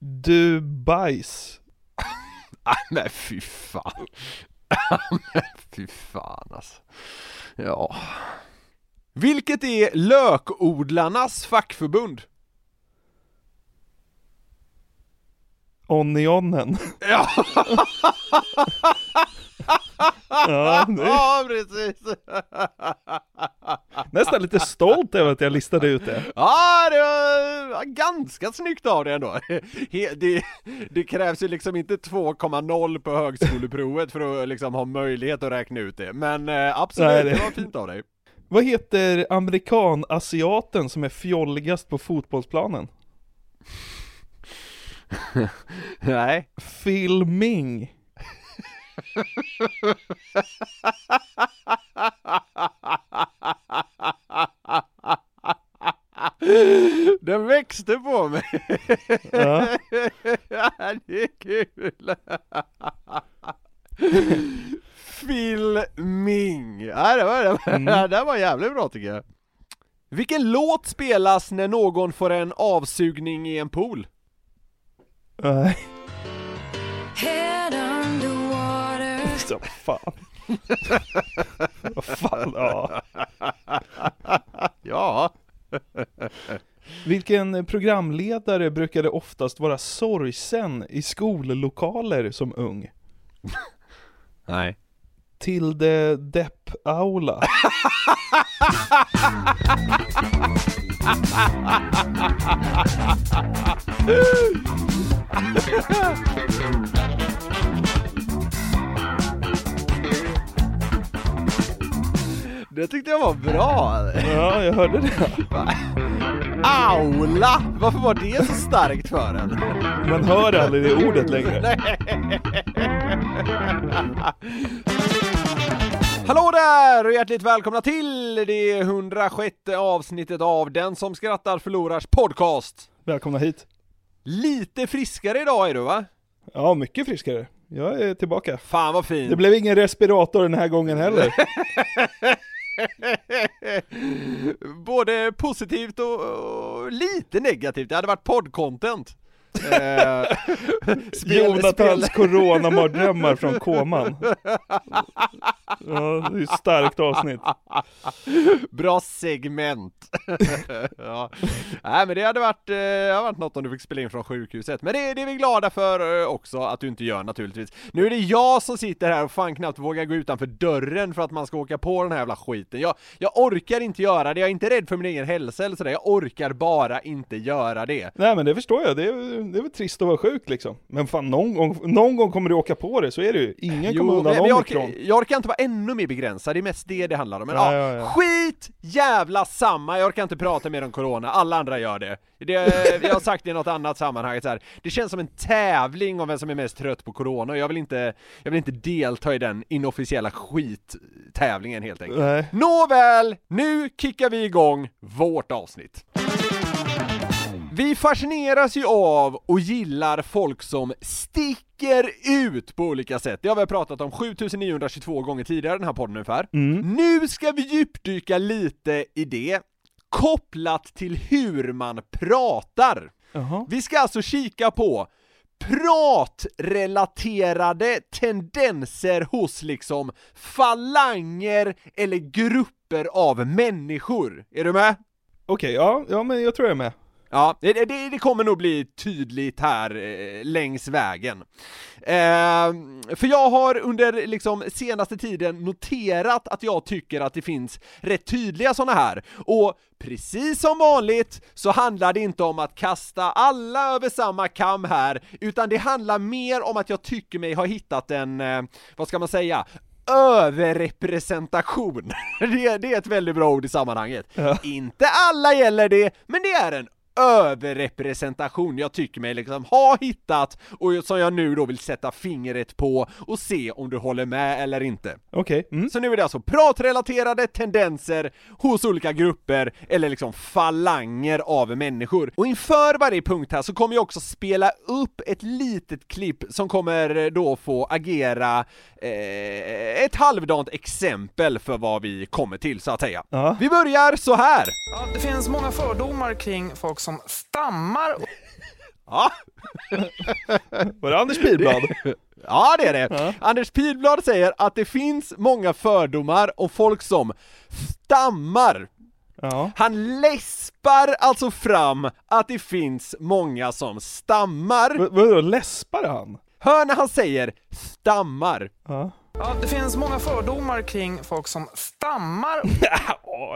Du bajs. Ah, men fy fan. Ah, nej fy fan alltså. Ja. Vilket är lökodlarnas fackförbund? Onionen. Ja, Ja, det ja precis. nästan lite stolt över att jag listade ut det. Ja, det var ganska snyggt av dig ändå. Det, det krävs ju liksom inte 2,0 på högskoleprovet för att liksom ha möjlighet att räkna ut det. Men eh, absolut, Nej, det... det- var fint av dig. Vad heter amerikan-asiaten som är fjolligast på fotbollsplanen? Nej. Filming. Den växte på mig. Ja. det är kul. Filming. Ja, det, var, det, var, det var jävligt bra tycker jag. Vilken låt spelas när någon får en avsugning i en pool? Nej. Så fan. Vad fan, ja. Ja. Vilken programledare brukade oftast vara sorgsen i skollokaler som ung? Nej. Tilde Depp Aula. Det tyckte jag var bra. Ja, jag hörde det. Aula! Varför var det så starkt för en? Man hör aldrig det ordet längre. Hallå där och hjärtligt välkomna till det 106 avsnittet av Den som skrattar förlorars podcast. Välkomna hit. Lite friskare idag är du va? Ja, mycket friskare. Jag är tillbaka. Fan vad fint. Det blev ingen respirator den här gången heller. Både positivt och, och lite negativt. Det hade varit poddcontent. Eh, Jonathans coronamardrömmar från koman. Ja, det är ett starkt avsnitt. Bra segment! ja. Nej men det hade varit, eh, det hade varit något om du fick spela in från sjukhuset, men det, det är vi glada för eh, också att du inte gör naturligtvis. Nu är det jag som sitter här och fan knappt vågar gå utanför dörren för att man ska åka på den här jävla skiten. Jag, jag orkar inte göra det, jag är inte rädd för min egen hälsa eller sådär, jag orkar bara inte göra det. Nej men det förstår jag, det är, det är väl trist att vara sjuk liksom. Men fan någon gång, någon gång kommer du åka på det, så är det ju. Ingen kommer undan men jag, orkar, jag orkar inte vara ännu mer begränsad, det är mest det det handlar om. Men ja, ja, ja. skit jävla samma, jag orkar inte prata mer om corona, alla andra gör det. det jag har sagt det i något annat sammanhang så här. det känns som en tävling om vem som är mest trött på corona och jag vill inte, jag vill inte delta i den inofficiella skittävlingen helt enkelt. Nej. Nåväl, nu kickar vi igång vårt avsnitt. Vi fascineras ju av och gillar folk som sticker ut på olika sätt. Det har vi pratat om 7922 gånger tidigare i den här podden ungefär. Nu ska vi djupdyka lite i det, kopplat till hur man pratar. Jaha. Vi ska alltså kika på pratrelaterade tendenser hos liksom falanger eller grupper av människor. Är du med? Okej, ja, ja men jag tror jag är med. Ja, det, det, det kommer nog bli tydligt här eh, längs vägen. Eh, för jag har under liksom senaste tiden noterat att jag tycker att det finns rätt tydliga sådana här, och precis som vanligt så handlar det inte om att kasta alla över samma kam här, utan det handlar mer om att jag tycker mig ha hittat en, eh, vad ska man säga, överrepresentation. Det, det är ett väldigt bra ord i sammanhanget. Inte alla gäller det, men det är en överrepresentation jag tycker mig liksom ha hittat och som jag nu då vill sätta fingret på och se om du håller med eller inte. Okej. Mm. Så nu är det alltså pratrelaterade tendenser hos olika grupper eller liksom falanger av människor. Och inför varje punkt här så kommer jag också spela upp ett litet klipp som kommer då få agera eh, ett halvdant exempel för vad vi kommer till så att säga. Ja. Vi börjar så här. Ja, det finns många fördomar kring folk som stammar. Ja, Var det Anders Pihlblad? ja det är det. Anders Pihlblad säger att det finns många fördomar om folk som stammar. Ja. Han läspar alltså fram att det finns många som stammar. V- Vadå, läspar han? Hör när han säger stammar. Ja. Ja, det finns många fördomar kring folk som stammar.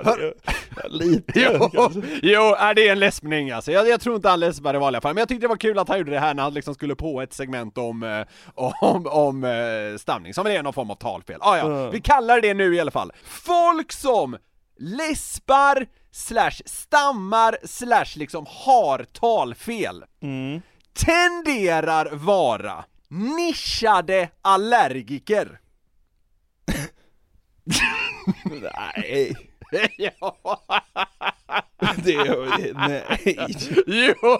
Ja, det, ja, lite Jo, jo är det är en läspning alltså. Jag, jag tror inte han läspar i vanliga fall, men jag tyckte det var kul att han gjorde det här när han liksom skulle på ett segment om, eh, om, om eh, stamning, som är någon form av talfel. Ah, ja, Mm. vi kallar det nu i alla fall. Folk som läspar, slash stammar, slash liksom har talfel, Mm. tenderar vara nischade allergiker. Nej. ja. Det är, nej. Jo!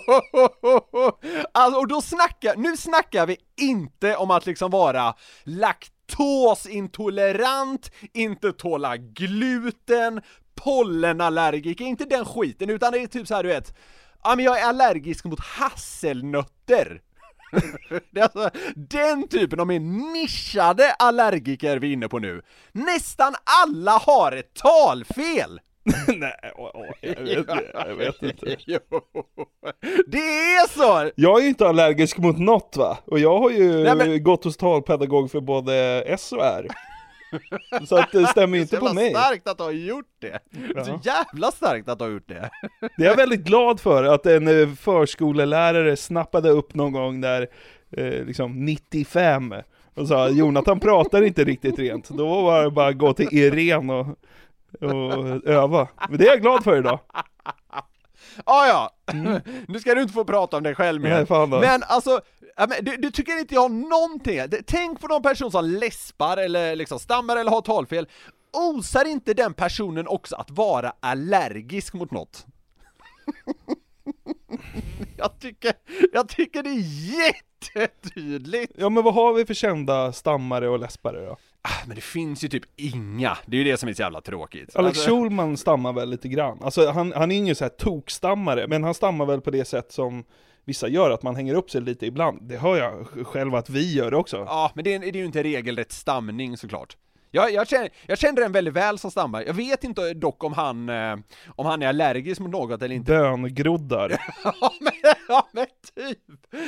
Alltså, och då snackar, nu snackar vi inte om att liksom vara laktosintolerant, inte tåla gluten, pollenallergiker, inte den skiten, utan det är typ så här du vet, ja men jag är allergisk mot hasselnötter. Det är alltså den typen av mer nischade allergiker vi är inne på nu. Nästan alla har ett talfel! nej åh, åh, jag, vet, jag vet inte. Det är så! Jag är ju inte allergisk mot något va? Och jag har ju Nej, men- gått hos talpedagog för både S och R. Så att det stämmer inte Så på mig. starkt att du har gjort det! Så jävla starkt att du har gjort det! Det är jag väldigt glad för, att en eh, förskolelärare snappade upp någon gång där, eh, liksom 95, och sa Jonathan pratar inte riktigt rent. Då var det bara att gå till Irene och, och öva. Men det är jag glad för idag. Ah, ja, nu ska du inte få prata om dig själv mer. Mm. Nej, fan då. men alltså, du, du tycker inte jag har någonting, tänk på någon person som läspar eller liksom stammar eller har talfel, osar inte den personen också att vara allergisk mot något? jag tycker, jag tycker det är jättetydligt! Ja men vad har vi för kända stammare och läspare då? Ah, Men det finns ju typ inga, det är ju det som är så jävla tråkigt. Alex Alltså- Schulman stammar väl lite grann? Alltså han, han är ingen så här tokstammare, men han stammar väl på det sätt som vissa gör, att man hänger upp sig lite ibland. Det hör jag själv att vi gör också. Ja, men det är, det är ju inte regelrätt stamning såklart. Jag, jag, känner, jag känner den väldigt väl som stammar. Jag vet inte dock om han, eh, om han är allergisk mot något eller inte. Böngroddar. ja, men, ja, men typ!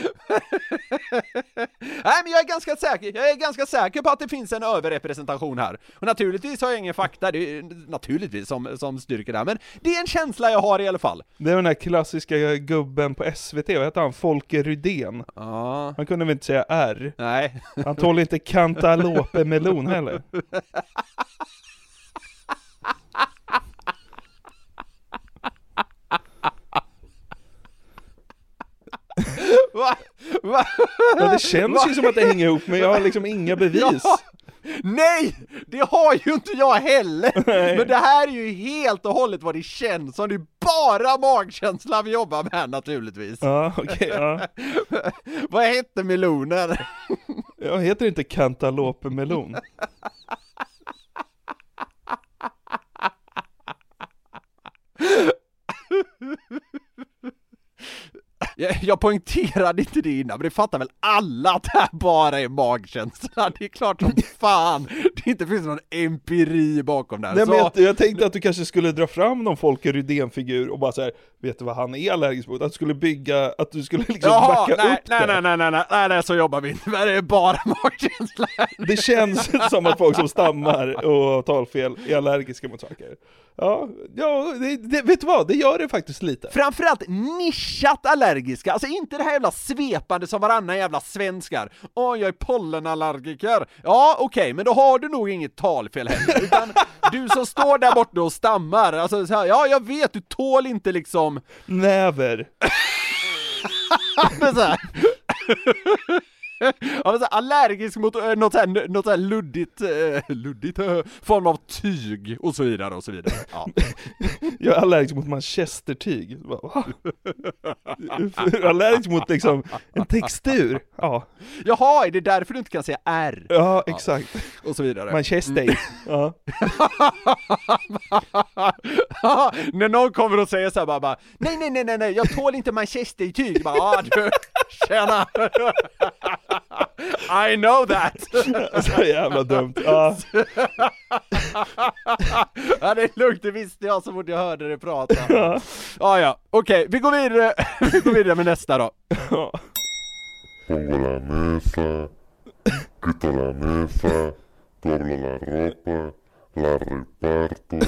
Nej, men jag är ganska säker, jag är ganska säker på att det finns en överrepresentation här. Och naturligtvis har jag ingen fakta, det är naturligtvis som, som styrker det här, men det är en känsla jag har i alla fall. Det är den här klassiska gubben på SVT, vad heter han? Folke Rydén. Ja, Han kunde väl inte säga R? nej. Han tål inte cantaloupe melon heller. Va? Va? Ja, det känns ju som att det hänger ihop, men jag har liksom inga bevis. Ja. Nej! Det har ju inte jag heller! Men det här är ju helt och hållet vad det känns som, det är bara magkänsla vi jobbar med naturligtvis. Ja, okej, ja. vad hette melonen? Jag heter inte cantaloupe melon. Jag, jag poängterade inte det innan, men det fattar väl alla att det här bara är magkänsla? Det är klart som fan det inte finns någon empiri bakom det här. Nej, Så- men jag, jag tänkte att du kanske skulle dra fram någon Folke Rydén-figur och bara så här, vet du vad han är allergisk mot? Att du skulle bygga, att du skulle liksom Jaha, backa nej, upp nej, det. nej, nej, nej, nej, nej, nej, så jobbar vi inte, det är bara magkänsla. Det känns som att folk som stammar och talfel är allergiska mot saker. Ja, ja det, det, vet du vad? Det gör det faktiskt lite. Framförallt nischat allergiska, alltså inte det här jävla svepande som varannan jävla svenskar. Åh, jag är pollenallergiker. Ja, okej, men då har du nog inget talfel heller, utan du som står där borta och stammar, alltså så här, ja, jag vet, du tål inte liksom Näver. men så här. Ja, men så allergisk mot eh, något så här, något så här luddigt, eh, luddigt eh, form av tyg och så vidare och så vidare. Ja. Jag är allergisk mot manchestertyg. Jag allergisk mot liksom en textur. Ja, Jaha, är det därför du inte kan säga R? ja exakt. Och så vidare. Manchester. Ja. När någon kommer och säger så här bara, bara nej nej nej nej nej, jag tål inte manchestertyg, bara ah du, tjena! I know that! Så jävla dumt. Ja. ja det är lugnt, det visste jag så fort jag hörde dig prata. Ja ja, okej, vi går vidare, vi går vidare med nästa då. Pongo la mesa, quito la mesa, doblo la ropa, la reparto.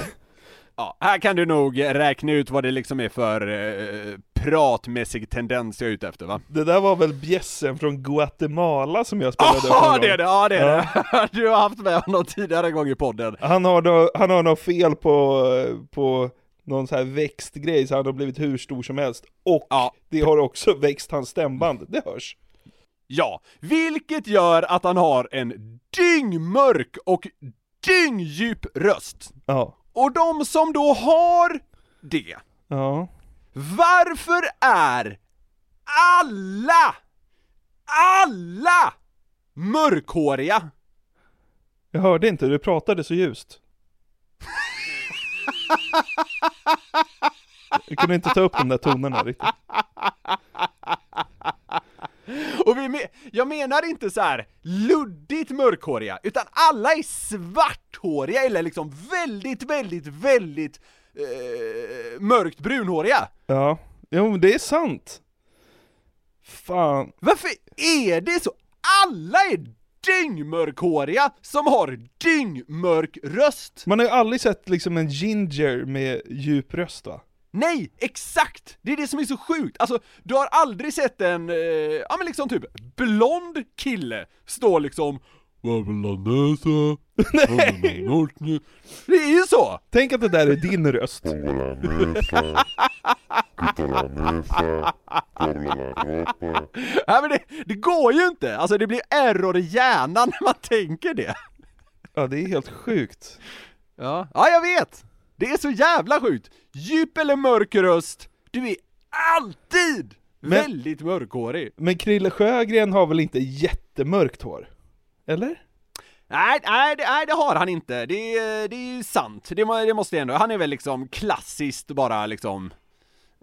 Ja, här kan du nog räkna ut vad det liksom är för eh, pratmässig tendens jag är ute efter va? Det där var väl bjässen från Guatemala som jag spelade upp Ja det är det, ja det är det! Du har haft med honom tidigare en gång i podden. Han har, nå, han har något fel på, på någon så här växtgrej så han har blivit hur stor som helst. Och Ja. det har också växt hans stämband, det hörs. Ja, vilket gör att han har en dyngmörk och dyngjusp röst. Ja. Och de som då har det, Ja. Varför är alla, alla mörkhåriga? Jag hörde inte, du pratade så ljust. Jag kunde inte ta upp de där tonerna riktigt. Och vi me- jag menar inte så här luddigt mörkhåriga, utan alla är svarthåriga eller liksom väldigt, väldigt, väldigt eh, mörkt brunhåriga. Ja, jo det är sant. Fan. Varför är det så? Alla är dyngmörkhåriga som har dyngmörk röst! Man har ju aldrig sett liksom en ginger med djup röst va? Nej, exakt! Det är det som är så sjukt! Alltså, du har aldrig sett en, eh, ja men liksom typ blond kille stå liksom Babbelanesa, Nej! Det är ju så! Tänk att det där är din röst. Nej men det, det går ju inte! Alltså det blir error i hjärnan när man tänker det. Ja det är helt sjukt. Ja, ja jag vet! Det är så jävla sjukt! Djup eller mörk röst, du är alltid Men- väldigt mörkhårig. Men Krille Sjögren har väl inte jättemörkt hår? Eller? Nej, nej, det, nej, det har han inte. Det, är- det är ju sant. Det, det måste jag ändå. Han är väl liksom klassiskt bara liksom...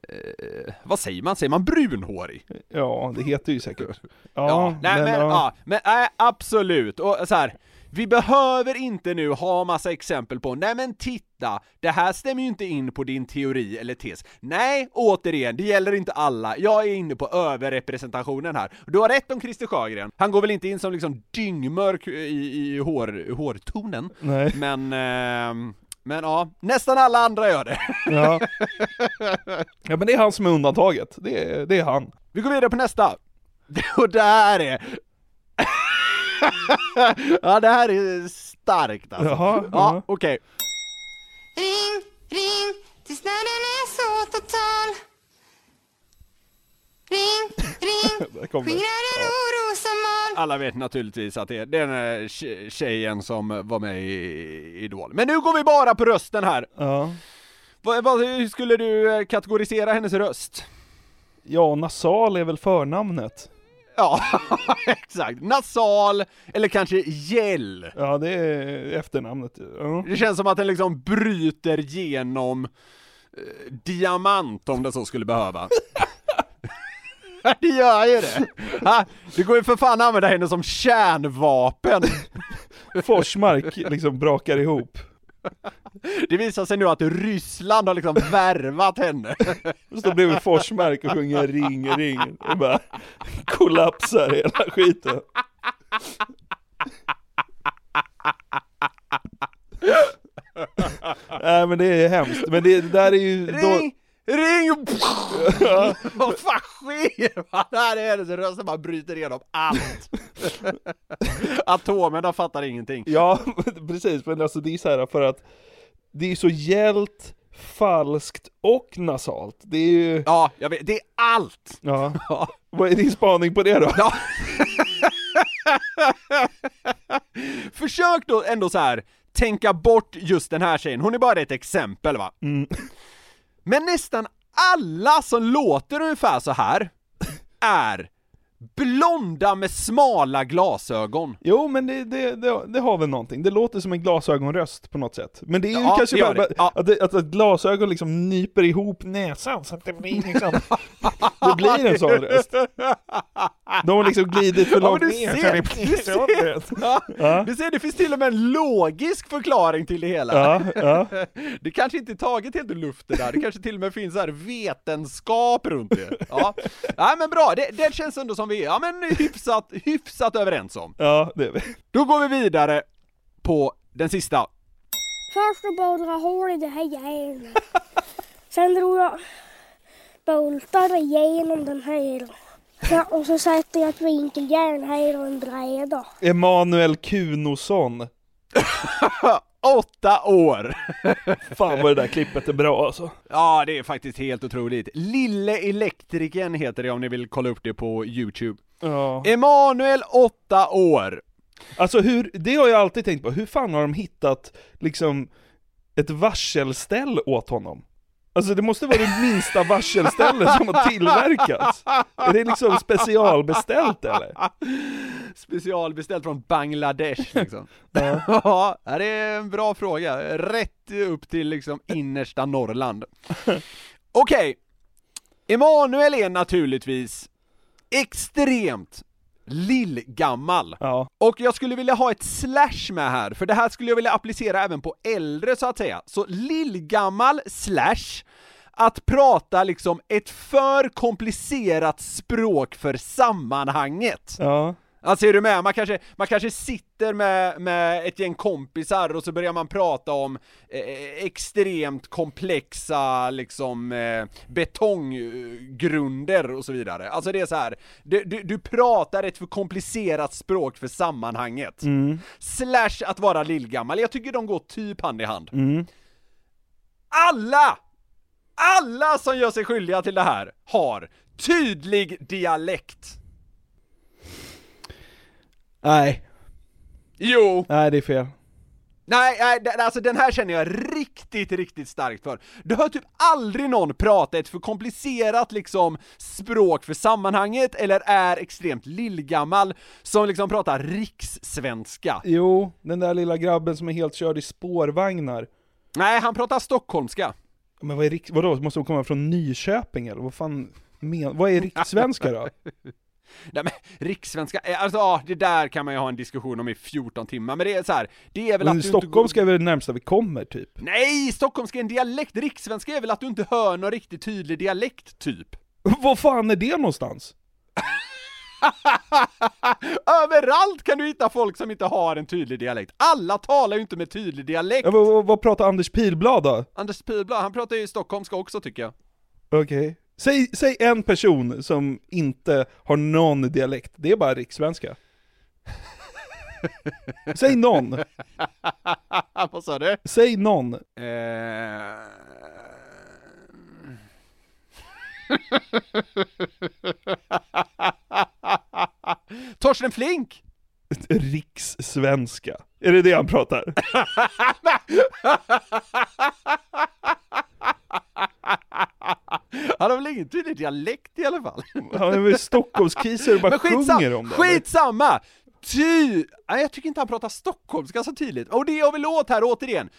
Eh, vad säger man? Säger man brunhårig? Ja, det heter ju säkert. Ja, Ja, nej, men, ja. men nej, absolut. Och så här, vi behöver inte nu ha massa exempel på, nej men titta, det här stämmer ju inte in på din teori eller tes. Nej, återigen, det gäller inte alla. Jag är inne på överrepresentationen här. Du har rätt om Christer Sjögren. Han går väl inte in som liksom dyngmörk i, i hår, hårtonen, Nej. men ehm, men ja, nästan alla andra gör det. Ja. ja men det är han som är undantaget. Det är, det är han. Vi går vidare på nästa. Och det här är... ja, det här är starkt alltså. Jaha, ja, okej. Ring, ring, tills nöden är så total. Ring, ring, skingrar en oro som mal. Alla vet naturligtvis att det är den här tje- tjejen som var med i Idol. Men nu går vi bara på rösten här. Ja. Vad, vad, hur skulle du eh, kategorisera hennes röst? ja, nasal är väl förnamnet. Ja, exakt. Nasal, eller kanske gäll. Ja, det är efternamnet. Ja. Det känns som att den liksom bryter genom eh, diamant om det så skulle behöva. det gör ju det! Ha, det går ju för fan att använda henne som kärnvapen! Forsmark liksom brakar ihop. Det visar sig nu att Ryssland har liksom värvat henne. Står bredvid Forsmark och sjunger ring, ring. Och bara kollapsar hela skiten. Nej men det är hemskt, men det, det där är ju... Då, Ring! Ring! Vad fan sker? Där är hennes röst som bara bryter igenom allt. Atomerna fattar ingenting. ja, precis, men alltså det är så här för att det är så gällt, falskt och nasalt. Det är ju... Ja, jag vet, det är allt! Ja. Vad är din spaning på det då? Ja. Försök då ändå så här tänka bort just den här tjejen, hon är bara ett exempel va? Mm. Men nästan alla som låter ungefär så här är blonda med smala glasögon. Jo, men det, det, det, det har väl någonting. Det låter som en glasögonröst på något sätt. Men det är ju Ja, kanske det. Ja. att, att, att glasögon liksom nyper ihop näsan så att det blir liksom... det blir en sån röst. De har liksom glidit för Ja, långt du ner. ser, så röst. Ja, Ja. Du ser, det finns till och med en logisk förklaring till det hela. Ja, ja. Det kanske inte är taget helt ur luften där, det kanske till och med finns så här vetenskap runt det. Ja, ja men bra, det, det känns ändå som vi är ja, men hyfsat, hyfsat överens om. Ja, det är vi. Då går vi vidare på den sista. Först så bara dra hål i det här järnet. Sen drog jag boltar igenom den här. Ja, och så sätter jag ett vinkeljärn här och en bräda. Emanuel Kunosson. Åtta år! Fan vad det där klippet är bra alltså. Ja, det är faktiskt helt otroligt. Lille Elektrikern heter det om ni vill kolla upp det på Youtube. Ja. Emanuel, åtta år. Alltså hur, det har jag alltid tänkt på, hur fan har de hittat liksom ett varselställ åt honom? Alltså det måste vara det minsta varselstället som har tillverkats. Är det liksom specialbeställt eller? Specialbeställt från Bangladesh liksom. Ja. det är en bra fråga. Rätt upp till liksom innersta Norrland. Okej, Emanuel är naturligtvis extremt lillgammal. Ja. Och jag skulle vilja ha ett slash med här, för det här skulle jag vilja applicera även på äldre så att säga. Så lillgammal slash att prata liksom ett för komplicerat språk för sammanhanget. Ja. Alltså är du med? Man kanske, man kanske sitter med, med ett gäng kompisar och så börjar man prata om eh, extremt komplexa liksom eh, betonggrunder och så vidare. Alltså det är så här. Du, du, du pratar ett för komplicerat språk för sammanhanget. Mm. Slash att vara lillgammal, jag tycker de går typ hand i hand. Mm. Alla! Alla som gör sig skyldiga till det här har tydlig dialekt. Nej, Jo! nej det är fel. Nej, nej, alltså den här känner jag riktigt, riktigt starkt för. Du hör typ aldrig någon prata ett för komplicerat liksom språk för sammanhanget eller är extremt lillgammal som liksom pratar rikssvenska. Jo, den där lilla grabben som är helt körd i spårvagnar. Nej, han pratar stockholmska. Men vad är riks... Vadå, måste de komma från Nyköping eller vad fan men... Vad är rikssvenska då? Nej men rikssvenska, eh, alltså ja, det där kan man ju ha en diskussion om i 14 timmar, men det är så här, det är väl Men att stockholmska är väl det närmsta vi kommer typ? Nej, stockholmska är en dialekt, rikssvenska är väl att du inte hör någon riktigt tydlig dialekt, typ. Vad fan är det någonstans? Överallt kan du hitta folk som inte har en tydlig dialekt. Alla talar ju inte med tydlig dialekt. Ja, vad, vad, vad pratar Anders Pilblad då? Anders Pihlblad, han pratar ju stockholmska också tycker jag. Okej. Säg, säg en person som inte har någon dialekt, det är bara rikssvenska. säg någon, Vad sa du? säg någon. Eh... Torsten Flink! Rikssvenska. Är det det han pratar? Han har väl ingen tydlig dialekt i alla fall? Han är väl Stockholmskisar och bara Men skitsam, sjunger om det? eller? skitsamma! Ty... Nej, jag tycker inte han pratar stockholmska så tydligt. Och det jag vill åt här återigen,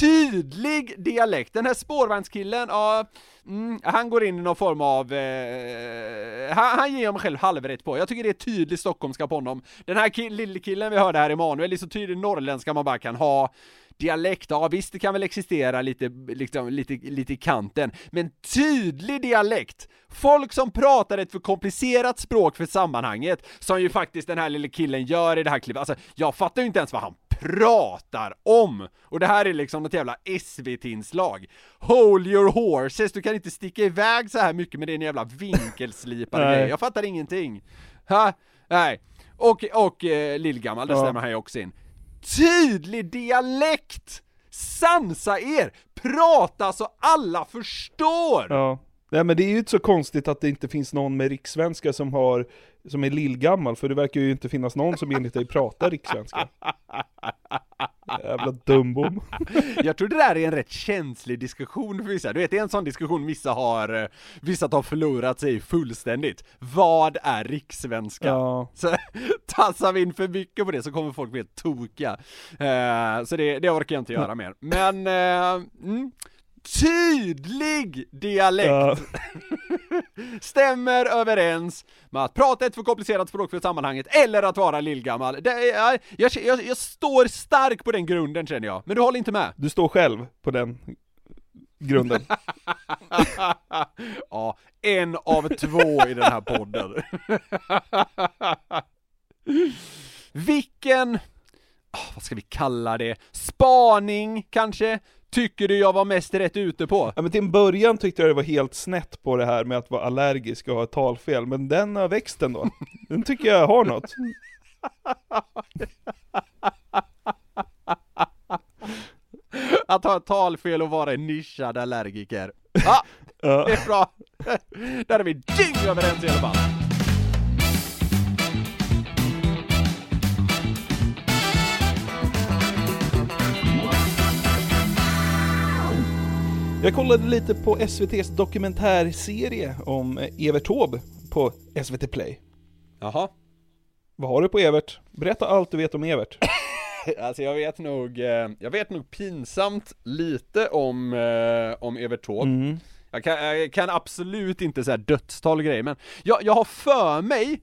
tydlig dialekt. Den här spårvagnskillen, ja, mm, han går in i någon form av, eh, han, han ger mig själv halvrätt på. Jag tycker det är tydlig stockholmska på honom. Den här kill, lille killen vi hörde här, Emanuel, är så tydlig norrländska man bara kan ha. Dialekt, ja visst det kan väl existera lite, liksom, lite, lite i kanten, men tydlig dialekt! Folk som pratar ett för komplicerat språk för sammanhanget, som ju faktiskt den här lille killen gör i det här klippet, alltså jag fattar ju inte ens vad han pratar om! Och det här är liksom något jävla SVT-inslag. Hold your horses, du kan inte sticka iväg så här mycket med din jävla vinkelslipade grej, jag fattar ingenting. Ha? Nej. Och, och eh, lillgammal, det Ja. stämmer han ju också in. Tydlig dialekt! Sansa er! Prata så alla förstår! Ja. Nej men det är ju inte så konstigt att det inte finns någon med rikssvenska som har, som är lillgammal, för det verkar ju inte finnas någon som enligt dig pratar rikssvenska. Jävla dumbom. Jag tror det där är en rätt känslig diskussion för vissa. Du vet, det är en sån diskussion vissa har, eh, vissa har förlorat sig fullständigt. Vad är rikssvenska? Ja. Så tassar vi in för mycket på det så kommer folk bli helt tokiga. Eh, så det, det orkar jag inte göra mer. Men, eh, mm, tydlig dialekt! Ja. Stämmer överens med att prata ett för komplicerat språk för sammanhanget, eller att vara lillgammal. Det är, jag, jag, jag står stark på den grunden känner jag, men du håller inte med? Du står själv på den grunden. ja, en av två i den här podden. Vilken, ah, vad ska vi kalla det, spaning kanske? Tycker du jag var mest rätt ute på? Ja men till en början tyckte jag det var helt snett på det här med att vara allergisk och ha ett talfel, men den har växt ändå. Den tycker jag har något. Att ha ett talfel och vara en nischad allergiker. Ja, Ja. det är bra. Där är vi överens i alla fall. Jag kollade lite på SVT's dokumentärserie om eh, Evert Taube på SVT Play. Jaha. Vad har du på Evert? Berätta allt du vet om Evert. Alltså jag vet nog, eh, jag vet nog pinsamt lite om, eh, om Evert Taube. Mm. Jag kan, jag kan absolut inte säga dödstal och grejer, men jag, jag har för mig,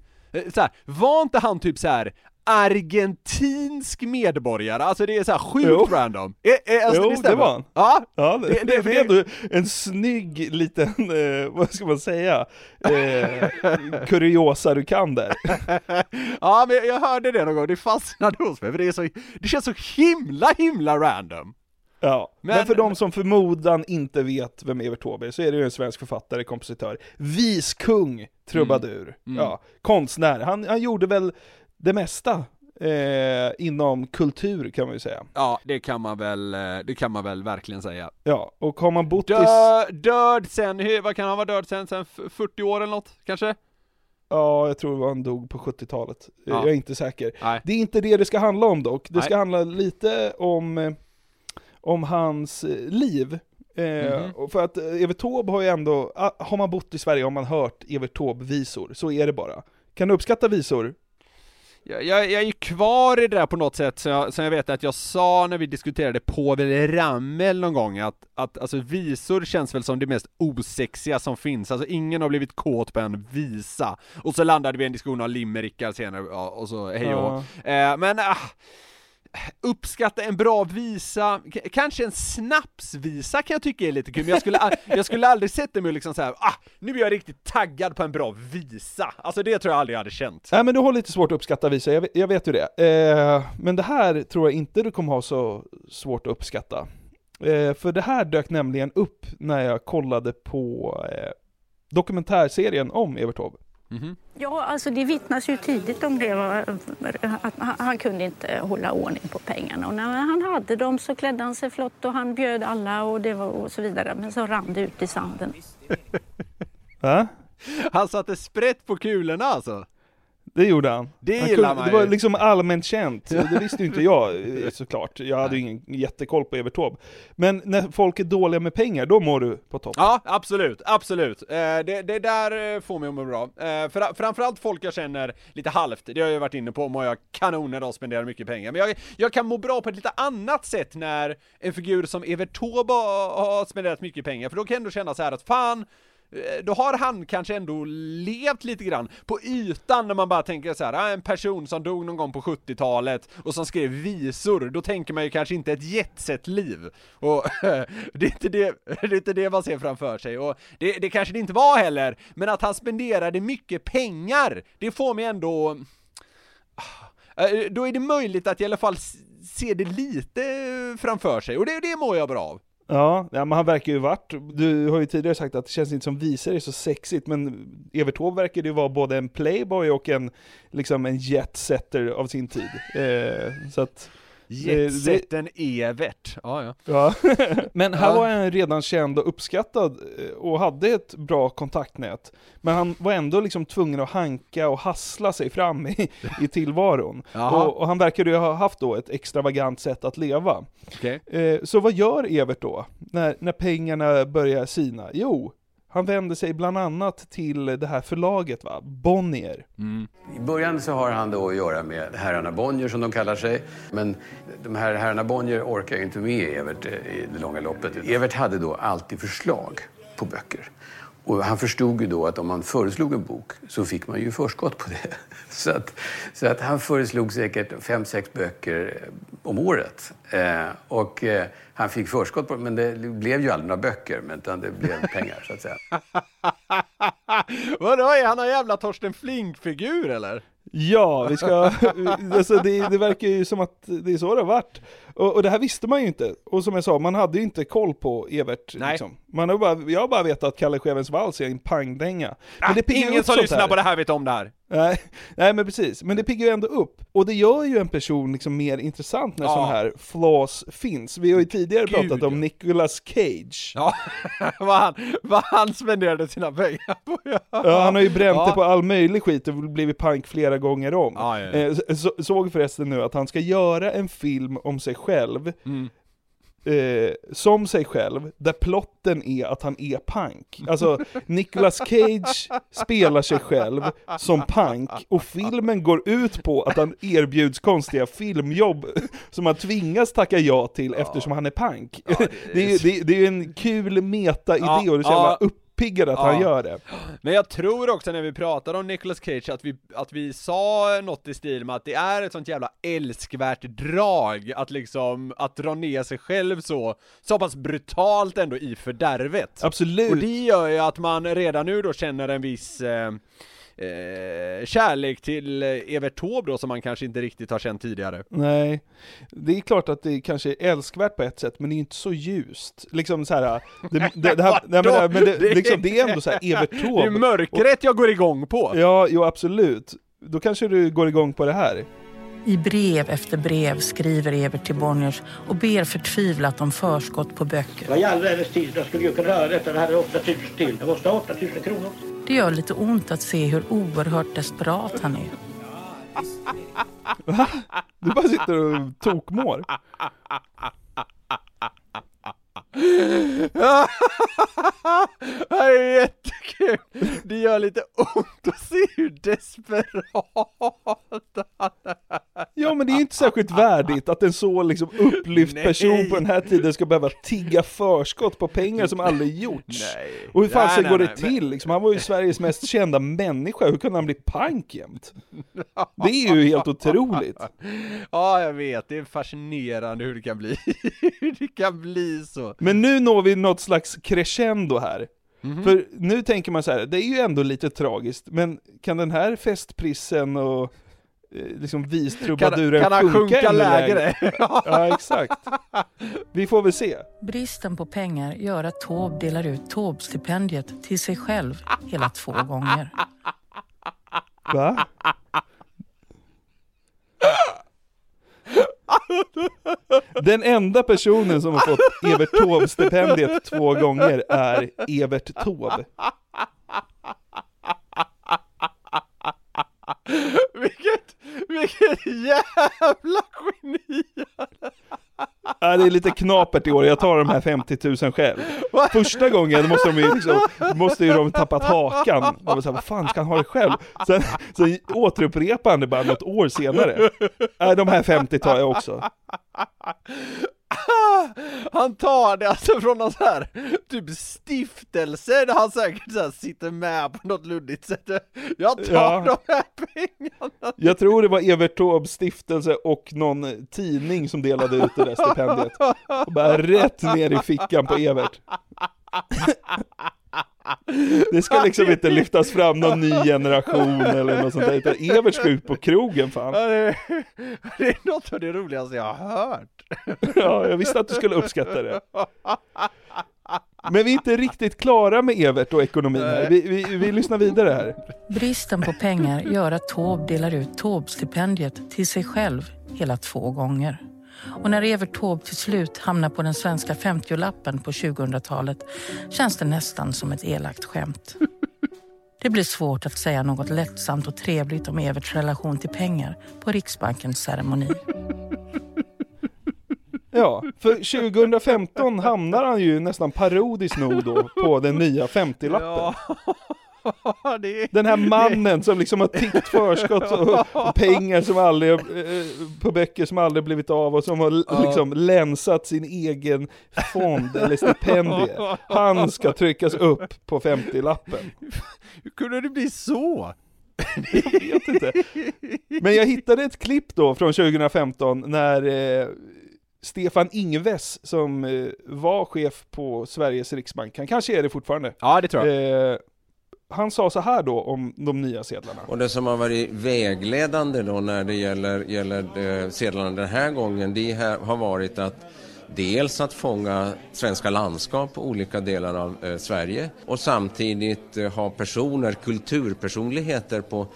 så här, var inte han typ så här argentinsk medborgare? Alltså det är så här sjukt Jo. random. Eh, eh, alltså Jo, det stämmer. var han. Ja, Ja, det, Det- det, det- det är ändå en snygg liten, eh, vad ska man säga, eh, kuriosa du kan där. ja men jag hörde det någon gång, det fastnade hos mig för det är så, det känns så himla himla random. Ja, men, Men- för de som förmodan inte vet vem Evert Taube är, så är det ju en svensk författare, kompositör, viskung, trubadur, Mm. ja, konstnär. Han, han gjorde väl det mesta eh, inom kultur kan man ju säga. Ja, det kan man väl, eh, det kan man väl verkligen säga. Ja, och har man bott i... Dö, död sen, vad kan han vara död sen, sen f- 40 år eller något kanske? Ja, jag tror han dog på 70-talet. Eh, Ja. Jag är inte säker. Nej. Det är inte det det ska handla om dock. Det ska Nej. handla lite om, eh, om hans eh, liv. Mhm. och för att Evert Taube har ju ändå, ah, har man bott i Sverige har man hört Evert Taube-visor, så är det bara. Kan du uppskatta visor? Jag, jag, jag är ju kvar i det där på något sätt, som jag, som jag vet att jag sa när vi diskuterade Povel Ramel någon gång, att, att alltså visor känns väl som det mest osexiga som finns, alltså ingen har blivit kåt på en visa. Och så landade vi i en diskussion om limerickar senare, ja, och så hej och hå. eh, Men ah, uppskatta en bra visa, K- kanske en snapsvisa kan jag tycka är lite kul, men jag skulle, jag skulle aldrig sätta mig och liksom såhär, ah, nu är jag riktigt taggad på en bra visa. Alltså det tror jag aldrig jag hade känt. Nej men du har lite svårt att uppskatta visor, jag vet, jag vet ju det. Eh, men det här tror jag inte du kommer ha så svårt att uppskatta. Eh, för det här dök nämligen upp när jag kollade på eh, dokumentärserien om Evert Taube. Mhm. Ja, alltså det vittnas ju tidigt om det. Att han, han kunde inte hålla ordning på pengarna. Och när han hade dem så klädde han sig flott och han bjöd alla och, det var, och så vidare. Men så rann det ut i sanden. Va? Han satte sprätt på kulorna alltså? Det gjorde han. Det han gillar man Det var ju. liksom allmänt känt, det visste ju inte jag eh, såklart. Jag hade ju ingen jättekoll på Evert Taube. Men när folk är dåliga med pengar, då mår du på topp. Ja, absolut, absolut. Eh, det, det där eh, får mig att må bra. Eh, för, framförallt folk jag känner lite halvt, det har jag ju varit inne på, mår jag kanon när de spenderar mycket pengar. Men jag, jag kan må bra på ett lite annat sätt när en figur som Evert Taube har spenderat mycket pengar, för då kan jag ändå känna så här att fan, Eh, då har han kanske ändå levt lite grann på ytan när man bara tänker så här, ah, en person som dog någon gång på 70-talet och som skrev visor, då tänker man ju kanske inte ett jetset-liv. Och det, är inte det, det är inte det man ser framför sig, och det, det kanske det inte var heller, men att han spenderade mycket pengar, det får mig ändå ah, eh, då är det möjligt att i alla fall se det lite framför sig, och det, det mår jag bra av. Ja, ja, men han verkar ju varit, du har ju tidigare sagt att det känns inte som visare är så sexigt, men Evert Taube verkar ju vara både en playboy och en, liksom en jetsetter av sin tid. Eh, så att det- Jetsetten Evert, ja ja. Ja, men här Ja. var han redan känd och uppskattad eh, och hade ett bra kontaktnät. Men han var ändå liksom tvungen att hanka och hassla sig fram i, i tillvaron. Och, och han verkade ju ha haft då ett extravagant sätt att leva. Okej. Eh, så vad gör Evert då, när, när pengarna börjar sina? Jo, han vänder sig bland annat till det här förlaget va, Bonnier. I början så har han då att göra med herrarna Bonnier som de kallar sig. Men de här herrarna Bonnier orkar ju inte med Evert eh, i det långa loppet. Evert hade då alltid förslag på böcker. Och han förstod ju då att om man föreslog en bok så fick man ju förskott på det. Så att, så att han föreslog säkert fem, sex böcker eh, om året. Eh, och eh, han fick förskott på det, men det blev ju aldrig några böcker, men utan det blev pengar så att säga. Vadå, är han en jävla Torsten Flink-figur eller? Ja, vi ska, alltså det, det verkar ju som att det är så det har varit. Och, och det här visste man ju inte. Och som jag sa, man hade ju inte koll på Evert. Nej. Liksom. Man har bara, jag har bara vetat att Kalle Schewens vals är en pangdänga. Piggar Ingen som lyssnar på det här vet om det här. Nej, nej men precis, men det piggar ju ändå upp. Och det gör ju en person liksom mer intressant när Ja. sådana här flaws finns. Vi har ju tidigare Gud, pratat om Nicolas Cage. Ja, vad han, vad han spenderade sina pengar på. Ja, han har ju bränt Ja. det på all möjlig skit och blivit pank flera gånger om. Ja, ja, ja. Eh, så, såg förresten nu att han ska göra en film om sig själv, Mm. Eh, som sig själv, där plotten är att han är pank. Alltså, Nicolas Cage spelar sig själv som pank, och filmen går ut på att han erbjuds konstiga filmjobb som han tvingas tacka ja till eftersom han är pank. det, är, det, är- det är ju en kul meta-idé Ja, och det är så jävla ja. Uppiggad att Ja. han gör det. Men jag tror också när vi pratade om Nicolas Cage att vi, att vi sa något i stil med att det är ett sånt jävla älskvärt drag att liksom, att dra ner sig själv så, så pass brutalt ändå i fördärvet. Absolut. Och det gör ju att man redan nu då känner en viss eh, eh, kärlek till eh, Evert Taube då som man kanske inte riktigt har känt tidigare. Nej, det är klart att det kanske är älskvärt på ett sätt, men det är inte så ljust. Liksom så här, det, det, det, här, nej, men, det, men det, liksom, det är ändå så här Evert Taube. Det är mörkret jag går igång på! Ja, jo absolut. Då kanske du går igång på det här. I brev efter brev skriver Evert till Bonniers och ber förtvivlat om förskott på böcker. Vad i all världens tid, jag skulle ju kunna göra detta, det hade 8000 till. Måste ha 8000 kronor. Det gör lite ont att se hur oerhört desperat han är. Va? Du bara sitter och tokmår. Det här är jättekul! Det gör lite ont att se hur desperat men det är ju inte särskilt värdigt att en så liksom upplyft person på den här tiden ska behöva tigga förskott på pengar som aldrig gjorts. Nej. Och hur fan Nej, ska nej, går det till liksom? Han var ju Sveriges mest kända människa, hur kunde han bli pank jämt? Det är ju helt otroligt. Ja, jag vet. Det är fascinerande hur det kan bli. hur det kan bli så. Men nu når vi något slags crescendo här. Mhm. För nu tänker man så här, det är ju ändå lite tragiskt, men kan den här festprissen och eh, liksom vistrubaduren Kan- kan han sjunka sjunka ännu lägre? ja, exakt. Vi får väl se. Bristen på pengar gör att Taube delar ut Taube-stipendiet till sig själv hela två gånger. Va? Den enda personen som har fått Evert Taube-stipendiet två gånger är Evert Taube. Vilket jävla geni! Ja, det är lite knapert i år, jag tar de här 50 000 själv. Första gången måste de ju liksom, måste ju de tappat hakan. De var så här, vad fan ska han ha det själv? Sen så återupprepar han det bara något år senare. Nej, de här 50 tar jag också. Han tar det alltså från någon så här typ stiftelse där han säkert så här sitter med på något luddigt sätt. Jag tar Ja. de här pengarna. Jag tror det var Evert Taubes stiftelse och någon tidning som delade ut det där stipendiet. Och bara rätt ner i fickan på Evert. Det ska liksom inte lyftas fram någon ny generation eller något sånt där, utan Evert ska ut på krogen fan. Ja, det, det är något av det roligaste jag har hört. Ja, jag visste att du skulle uppskatta det. Men vi är inte riktigt klara med Evert och ekonomin här. Vi, vi, vi lyssnar vidare här. Bristen på pengar gör att Taube delar ut Taube-stipendiet till sig själv hela två gånger. Och när Evert Taube till slut hamnar på den svenska 50-lappen på 2000-talet känns det nästan som ett elakt skämt. Det blir svårt att säga något lättsamt och trevligt om Everts relation till pengar på Riksbankens ceremoni. Ja, för 2015 hamnar han ju nästan parodiskt nog då på den nya 50-lappen. Ja, är... Den här mannen som liksom har tiggt förskott och, pengar som aldrig, eh, på böcker som aldrig blivit av och som har liksom länsat sin egen fond eller stipendie. Han ska tryckas upp på 50-lappen. Hur kunde det bli så? Jag vet inte. Men jag hittade ett klipp då från 2015 när eh, Stefan Ingves som eh, var chef på Sveriges Riksbank, han kanske är det fortfarande. Ja, det tror jag. Eh, han sa så här då om de nya sedlarna. Och det som har varit vägledande då när det gäller, gäller eh, sedlarna den här gången, det här har varit att dels att fånga svenska landskap och olika delar av eh, Sverige och samtidigt eh, ha personer, kulturpersonligheter på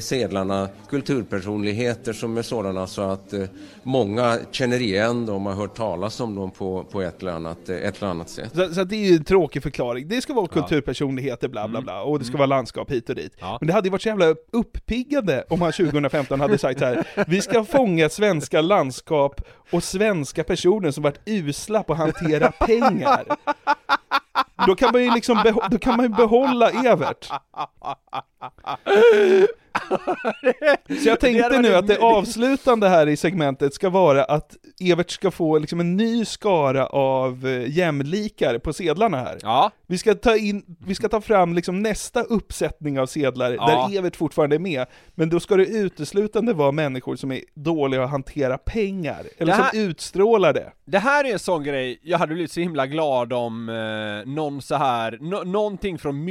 sedlarna, kulturpersonligheter som är sådana så att eh, många känner igen dem och har hört talas om dem på, på ett, eller annat, eh, ett eller annat sätt. Så, så det är ju en tråkig förklaring. Det ska vara Ja. kulturpersonligheter, bla bla Mm. bla, och det ska Mm. vara landskap hit och dit. Men det hade ju varit så jävla uppiggande om han 2015 hade sagt så här: vi ska fånga svenska landskap och svenska personer som varit usla på att hantera pengar. Då kan man ju liksom då kan man ju behålla Evert. Så jag tänkte nu att det avslutande här i segmentet ska vara att Evert ska få liksom en ny skara av eh, jämlikar på sedlarna här. Ja. Vi ska ta, in, vi ska ta fram liksom nästa uppsättning av sedlar Ja. där Evert fortfarande är med, men då ska det uteslutande vara människor som är dåliga att hantera pengar, eller här- som utstrålar det. Det här är en sån grej, jag hade blivit så himla glad om eh, någon så här, nå- någonting från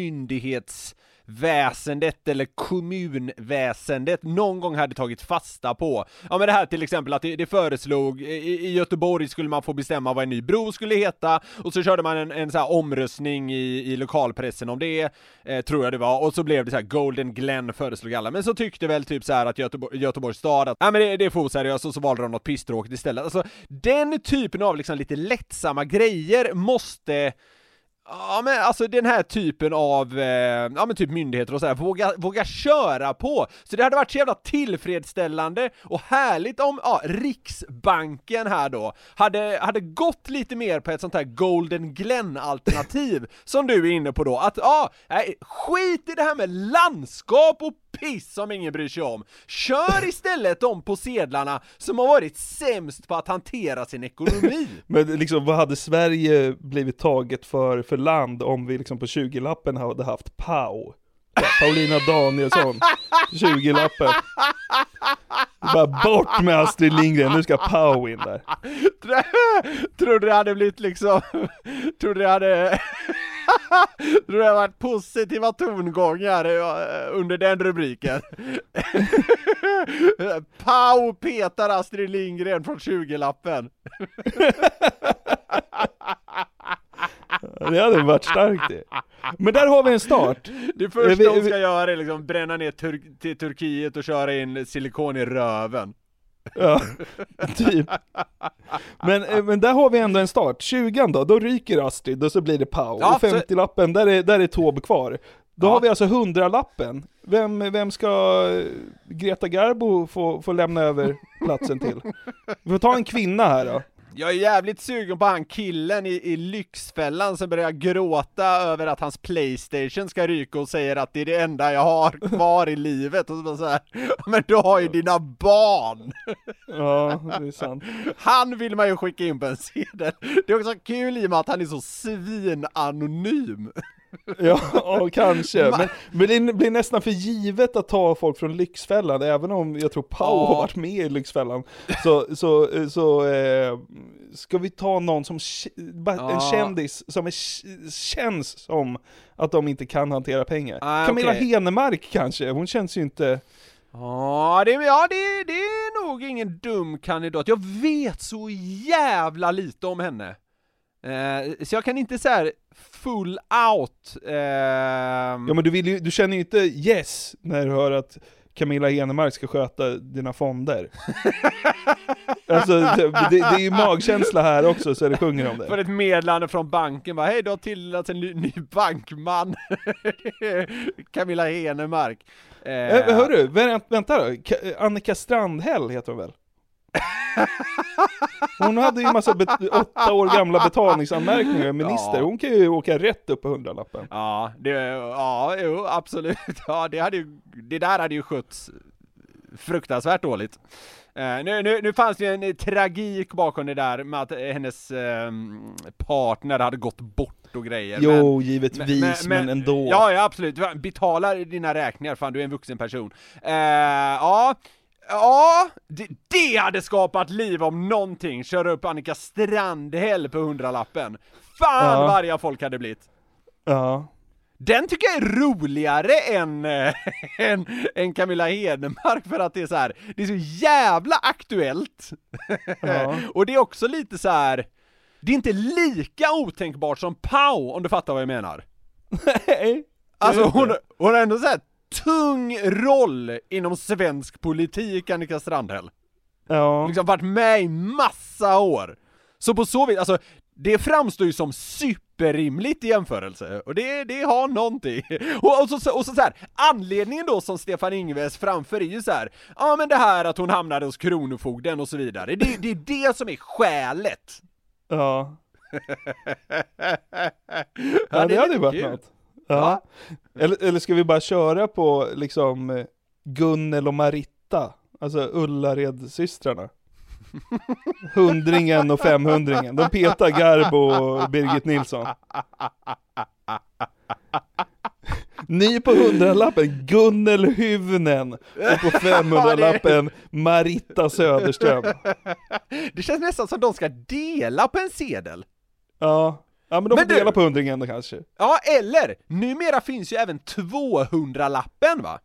väsendet eller kommunväsendet någon gång hade tagit fasta på. Ja men det här till exempel att det, det föreslog, i, i Göteborg skulle man få bestämma vad en ny bro skulle heta, och så körde man en, en så här omröstning i, i lokalpressen om det, eh, tror jag det var, och så blev det så här Golden Glen föreslog alla, men så tyckte väl typ så här att Göteborg, Göteborgs stad att, ja men det, det är för oseriöst, och så valde de något pisstråkigt istället. Alltså, den typen av liksom lite lättsamma grejer måste Ja men alltså den här typen av, eh, ja men typ myndigheter och sådär, våga, våga köra på! Så det hade varit så jävla tillfredsställande och härligt om, ja, Riksbanken här då, hade, hade gått lite mer på ett sånt här Golden Glen-alternativ, som du är inne på då, att ja, nej, skit i det här med landskap och piss som ingen bryr sig om. Kör istället de på sedlarna som har varit sämst på att hantera sin ekonomi. Men liksom, vad hade Sverige blivit taget för, för land om vi liksom på 20-lappen hade haft? Ja, Paulina Danielsson, 20-lappen. Bara bort med Astrid Lindgren, nu ska Pau in där. Tror du det hade blivit liksom, tror du det hade, tror du det hade varit positiva tongångar eh, under den rubriken? Pau petar Astrid Lindgren från 20-lappen. Det hade varit starkt det. Men där har vi en start. Det första vi- hon vi- ska göra är liksom bränna ner tur- till Turkiet och köra in silikon i röven. Ja, typ. Men, eh, men där har vi ändå en start. 20 då, då ryker Astrid och så blir det Pau. Ja, och 50-lappen, där är, där är Taube kvar. Då har vi alltså hundralappen. Vem, vem ska eh, Greta Garbo få, få lämna över platsen till? Vi får ta en kvinna här då. Jag är jävligt sugen på han killen i, i Lyxfällan som börjar gråta över att hans Playstation ska ryka och säger att det är det enda jag har kvar i livet och så bara så här, men du har ju dina barn! Ja, det är sant. Han vill man ju skicka in på en sedel. Det är också kul i och med att han är så svinanonym. Ja, kanske. Men, men det blir nästan för givet att ta folk från Lyxfällan, även om jag tror Pau Ja. har varit med i Lyxfällan. Så, så, så eh, ska vi ta någon som, en kändis som är, känns som att de inte kan hantera pengar. Ah, Camilla okej. Henemark kanske, hon känns ju inte... Ja, det, ja det, det är nog ingen dum kandidat. Jag vet så jävla lite om henne. Eh, så jag kan inte säga full out. ehm, Ja men du, vill ju, du känner ju inte yes när du hör att Camilla Henemark ska sköta dina fonder. alltså det, det, är ju magkänsla här också så det sjunger om För det. ett meddelande från banken bara, hej du har tilldelats en ny, ny bankman. Camilla Henemark. Eh, Eh, hörru, vä- vänta då, Ka- Annika Strandhäll heter hon väl? Hon hade ju massa åtta år gamla betalningsanmärkningar, minister. Ja. Hon kan ju åka rätt upp på hundralappen. Ja, det, ja, jo, absolut. Ja, det hade ju, det där hade ju skötts fruktansvärt dåligt. Eh, nu, nu, nu fanns det ju en tragik bakom det där med att hennes ehm, partner hade gått bort och grejer. Jo, givetvis, men ändå. Ja, ja, absolut. Betala dina räkningar, fan du är en vuxen person. Eh, ja, ja, det, det hade skapat liv om någonting. Köra upp Annika Strandhäll på hundralappen. Fan Ja. vad arga folk hade blivit. Ja. Den tycker jag är roligare än, äh, än, än Camilla Henemark för att det är så här. det är så jävla aktuellt. Ja. och det är också lite så här. det är inte lika otänkbart som Pau om du fattar vad jag menar. Nej. Alltså hon, hon har ändå här tung roll inom svensk politik, Annika Strandhäll. Ja. Liksom varit med i massa år. Så på så vis, alltså det framstår ju som superrimligt i jämförelse, och det, det har någonting. Och, och, så, och så, så här, anledningen då som Stefan Ingves framför är ju så här, ja men det här att hon hamnade hos Kronofogden och så vidare, det, det är det som är skälet. Ja. Ja, det hade ju varit något. Ja. Eller, eller ska vi bara köra på liksom Gunnel och Maritta? Alltså Ullared-systrarna. Hundringen och femhundringen. De petar Garbo och Birgit Nilsson. Ny på hundralappen, Gunnel Hyvnen. Och på 500-lappen, Maritta Söderström. Det känns nästan som de ska dela på en sedel. Ja, ja men de Men får du- dela på hundringen då kanske. Ja, eller numera finns ju även 200-lappen va?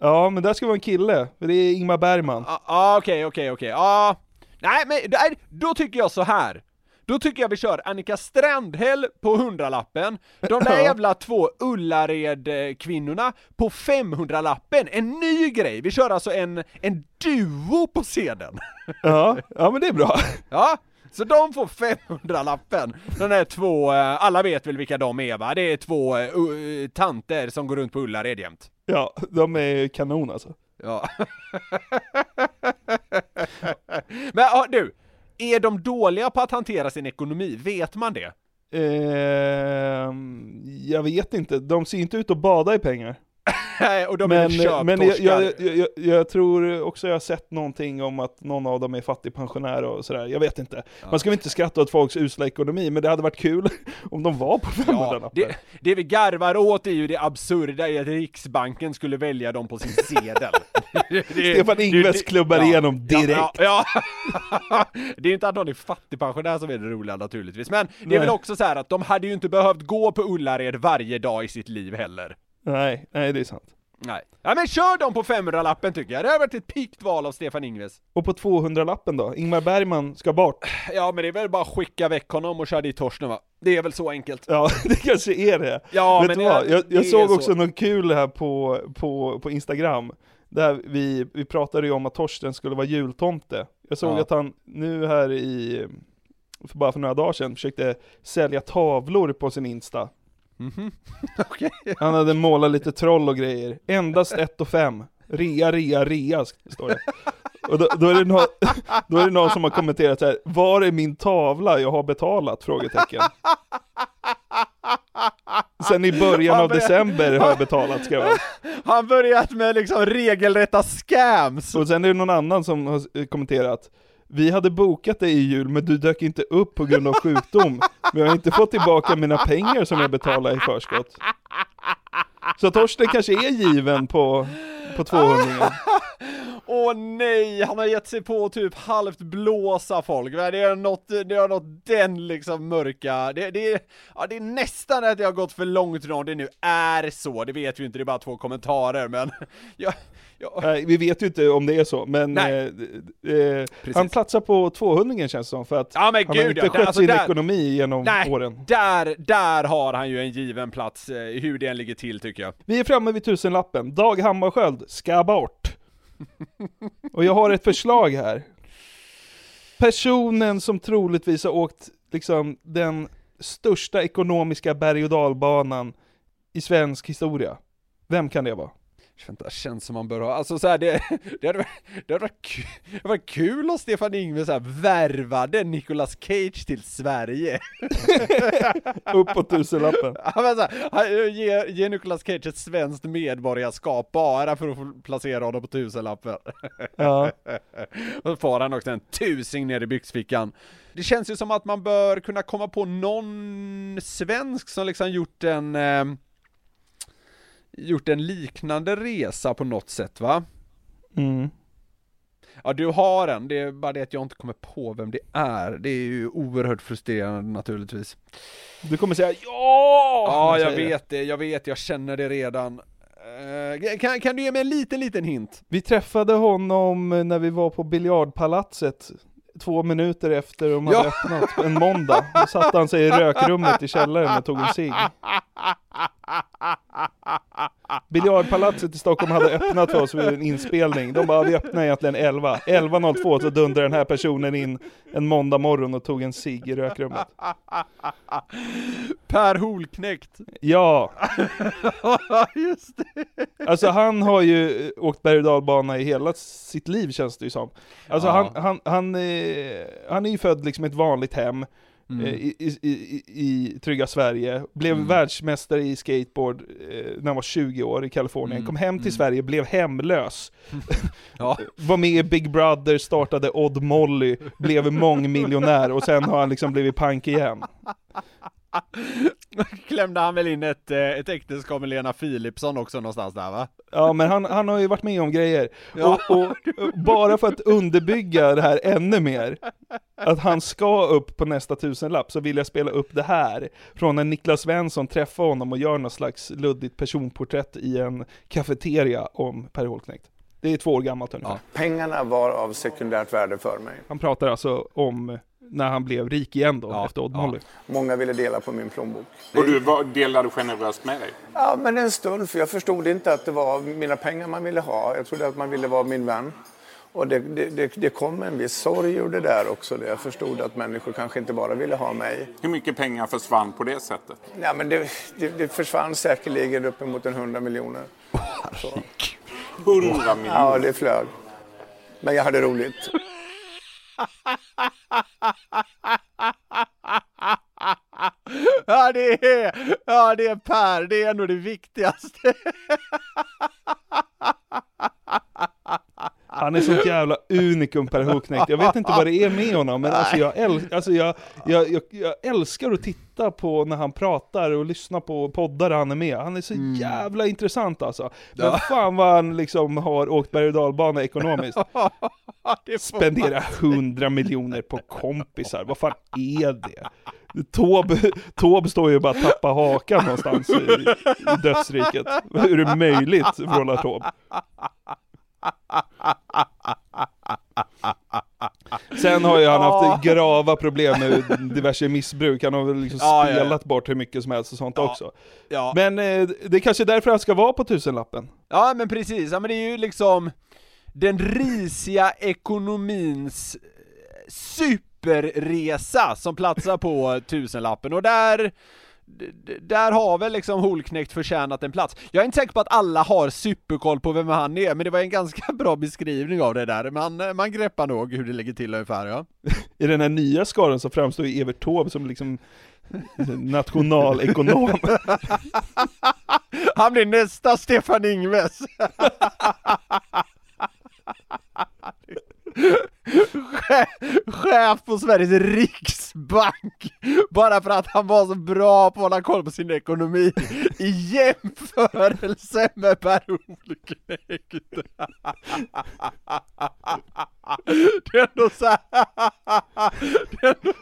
Ja, men där ska vara en kille, för det är Ingmar Bergman. Ja, ah, okej, okej, okej, ja. Nej, men nej, då tycker jag så här. Då tycker jag vi kör Annika Strandhäll på hundralappen, de där jävla två Ullared-kvinnorna på 500-lappen, en ny grej! Vi kör alltså en, en duo på sedeln. Ja, ja men det är bra. Ja, så de får 500-lappen. De där två, eh, alla vet väl vilka de är va? Det är två eh, u- tanter som går runt på Ullared jämt. Ja, de är kanon alltså. Ja. Men ja, du, är de dåliga på att hantera sin ekonomi? Vet man det? Ehm, jag vet inte, de ser inte ut att bada i pengar. Nej, och de är men väl men jag, köptorskar. jag, jag, jag, tror också jag har sett någonting om att någon av dem är fattigpensionär och sådär, jag vet inte. Man ska väl inte skratta åt folks usla ekonomi, men det hade varit kul om de var på 500 Ja, det, det vi garvar åt är ju det absurda i att Riksbanken skulle välja dem på sin sedel. Det- Stefan Ingves klubbar igenom direkt. Ja, ja, ja. Det är inte att någon är fattigpensionär som är det roliga naturligtvis, men det är Nej. väl också så här att de hade ju inte behövt gå på Ullared varje dag i sitt liv heller. Nej, nej det är sant. Nej. Ja men kör dem på 500-lappen tycker jag, det har varit ett pikt val av Stefan Ingves. Och på 200-lappen då? Ingmar Bergman ska bort. Ja men det är väl bara att skicka väck honom och köra dit Torsten va? Det är väl så enkelt. Ja, det kanske är det. Ja, Vet men du det- vad? Jag, jag såg så. också något kul här på, på, på Instagram. Där vi, vi pratade ju om att Torsten skulle vara jultomte. Jag såg Ja. att han nu här i, för bara för några dagar sedan, försökte sälja tavlor på sin Insta. Mhm. Okej. Han hade målat lite troll och grejer. Endast 1 och 5. Rea, rea, rea, står det. Och då, då, är det någon, då är det någon som har kommenterat så här. Var är min tavla jag har betalat? Frågetecken. Sen i början av december har jag betalat, skrev han. Han börjat med liksom regelrätta scams! Och sen är det någon annan som har kommenterat vi hade bokat dig i jul men du dök inte upp på grund av sjukdom. Men jag har inte fått tillbaka mina pengar som jag betalade i förskott. Så Torsten kanske är given på, på 200 Åh nej, han har gett sig på att typ halvt blåsa folk. Det? Är något, det är något den liksom mörka, det, det, är, ja, det är nästan att jag har gått för långt nu om det nu är så, det vet vi inte, det är bara två kommentarer men jag, Nej, vi vet ju inte om det är så, men eh, eh, han platsar på 200 känns det som, för att Ja, han har gud, inte ja, skött alltså sin där- ekonomi genom Nej, åren. där, där har han ju en given plats, eh, hur det än ligger till tycker jag. Vi är framme vid tusenlappen. Dag Hammarskjöld ska bort. Och jag har ett förslag här. Personen som troligtvis har åkt liksom den största ekonomiska berg och dalbanan i svensk historia. Vem kan det vara? Vänta, känns som man bör ha, alltså så här, det, det, hade, det, hade varit kul, det hade varit kul om Stefan Ingves här värvade Nicolas Cage till Sverige. Upp på tusenlappen. Ja, men så här, han- ge, ge Nicolas Cage ett svenskt medborgarskap bara för att få placera honom på tusenlappen. Ja. Och får han också en tusing ner i byxfickan. Det känns ju som att man bör kunna komma på någon svensk som liksom gjort en eh, gjort en liknande resa på något sätt va? Mm. Ja du har en, det är bara det att jag inte kommer på vem det är. Det är ju oerhört frustrerande naturligtvis. Du kommer säga ja! Ja, jag vet det, jag vet, jag känner det redan. Eh, kan, kan du ge mig en liten, liten hint? Vi träffade honom när vi var på biljardpalatset två minuter efter de hade Ja. öppnat, en måndag. Då satte han sig i rökrummet i källaren och tog en cigg. Biljardpalatset i Stockholm hade öppnat för oss vid en inspelning. De bara, vi öppnar egentligen 11. 11.02 så dundrade den här personen in en måndag morgon och tog en cigg i rökrummet. Per Holknekt. Ja, Just det. Alltså han har ju åkt berg och dalbana i hela sitt liv känns det ju som. Alltså Ja. han, han, han, eh, han är ju född liksom i ett vanligt hem. Mm. eh, I, i, i, I trygga Sverige, blev Mm. världsmästare i skateboard eh, när han var 20 år i Kalifornien, Mm, kom hem till mm. Sverige, blev hemlös. Ja. Var med i Big Brother, startade Odd Molly, blev mångmiljonär och sen har han liksom blivit pank igen. Klämde han väl in ett, eh, ett äktenskap med Lena Philipsson också någonstans där va? Ja men han, han har ju varit med om grejer. Ja. Och, och, och bara för att underbygga det här ännu mer, att han ska upp på nästa tusenlapp, så vill jag spela upp det här. Från när Niklas Svensson träffar honom och gör något slags luddigt personporträtt i en kafeteria om Per Holknekt. Det är två år gammalt ungefär. Pengarna var av sekundärt värde för mig. Han pratar alltså om när han blev rik igen då, efter Odd Molly. Många ville dela på min plånbok. Och du var, delade generöst med dig? Ja, men en stund, för jag förstod inte att det var mina pengar man ville ha. Jag trodde att man ville vara min vän. Och det, det, det, det kom en viss sorg ur det där också. Jag förstod att människor kanske inte bara ville ha mig. Hur mycket pengar försvann på det sättet? Ja, men det, det, det försvann säkerligen uppemot en hundra miljoner. Så. 100 miljoner? Ja, det flög. Men jag hade roligt. Ja det är, ja det är Per, det är nog det viktigaste. Han är sånt jävla unikum Per Holknekt. Jag vet inte vad det är med honom, men alltså jag, äl- alltså jag, jag, jag, jag älskar att titta på när han pratar och lyssna på poddar han är med. Han är så jävla intressant alltså. Men Ja. fan vad han liksom har åkt berg och dalbana ekonomiskt. Spendera 100 miljoner på kompisar, vad fan är det? Tåb, Tåb står ju bara och tappar hakan någonstans i, i dödsriket. Hur är det möjligt, frågar Tåb? Sen har ju han haft grava problem med diverse missbruk, han har väl liksom Ja, ja, ja. spelat bort hur mycket som helst och sånt också. Ja. Men eh, det är kanske är därför han ska vara på tusenlappen. Ja men precis, ja men det är ju liksom den risiga ekonomins eh, superresa som platsar på tusenlappen och där där har väl liksom Holknekt förtjänat en plats. Jag är inte säker på att alla har superkoll på vem han är, men det var en ganska bra beskrivning av det där. Man, man greppar nog hur det ligger till ungefär ja. I den här nya skaran så framstår ju Evert Taube som liksom nationalekonom. Han blir nästa Stefan Ingves. Chef, på Sveriges riksbank. Bara för att han var så bra på att hålla koll på sin ekonomi. I jämförelse med Per Holknekt. Det är ändå såhär... det är ändå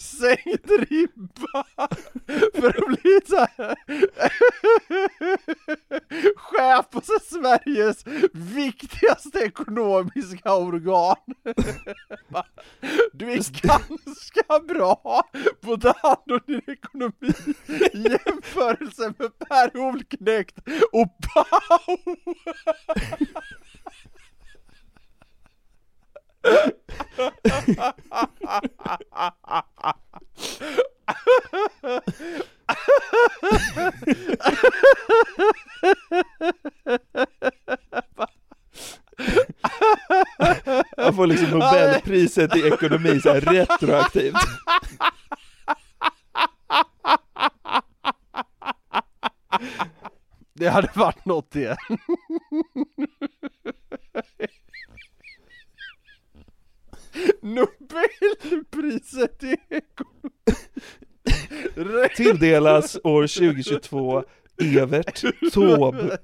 sänkt ribba. För att bli såhär... chef på Sveriges viktigaste ekonomiska organ. Du är ganska bra på att ta hand om din ekonomi i jämförelse med Per Holknekt och Pau! Han får liksom Nobelpriset i ekonomi så här retroaktivt. Det hade varit något det. Nobelpriset i ekonomi. Tilldelas år 2022 Evert Taube.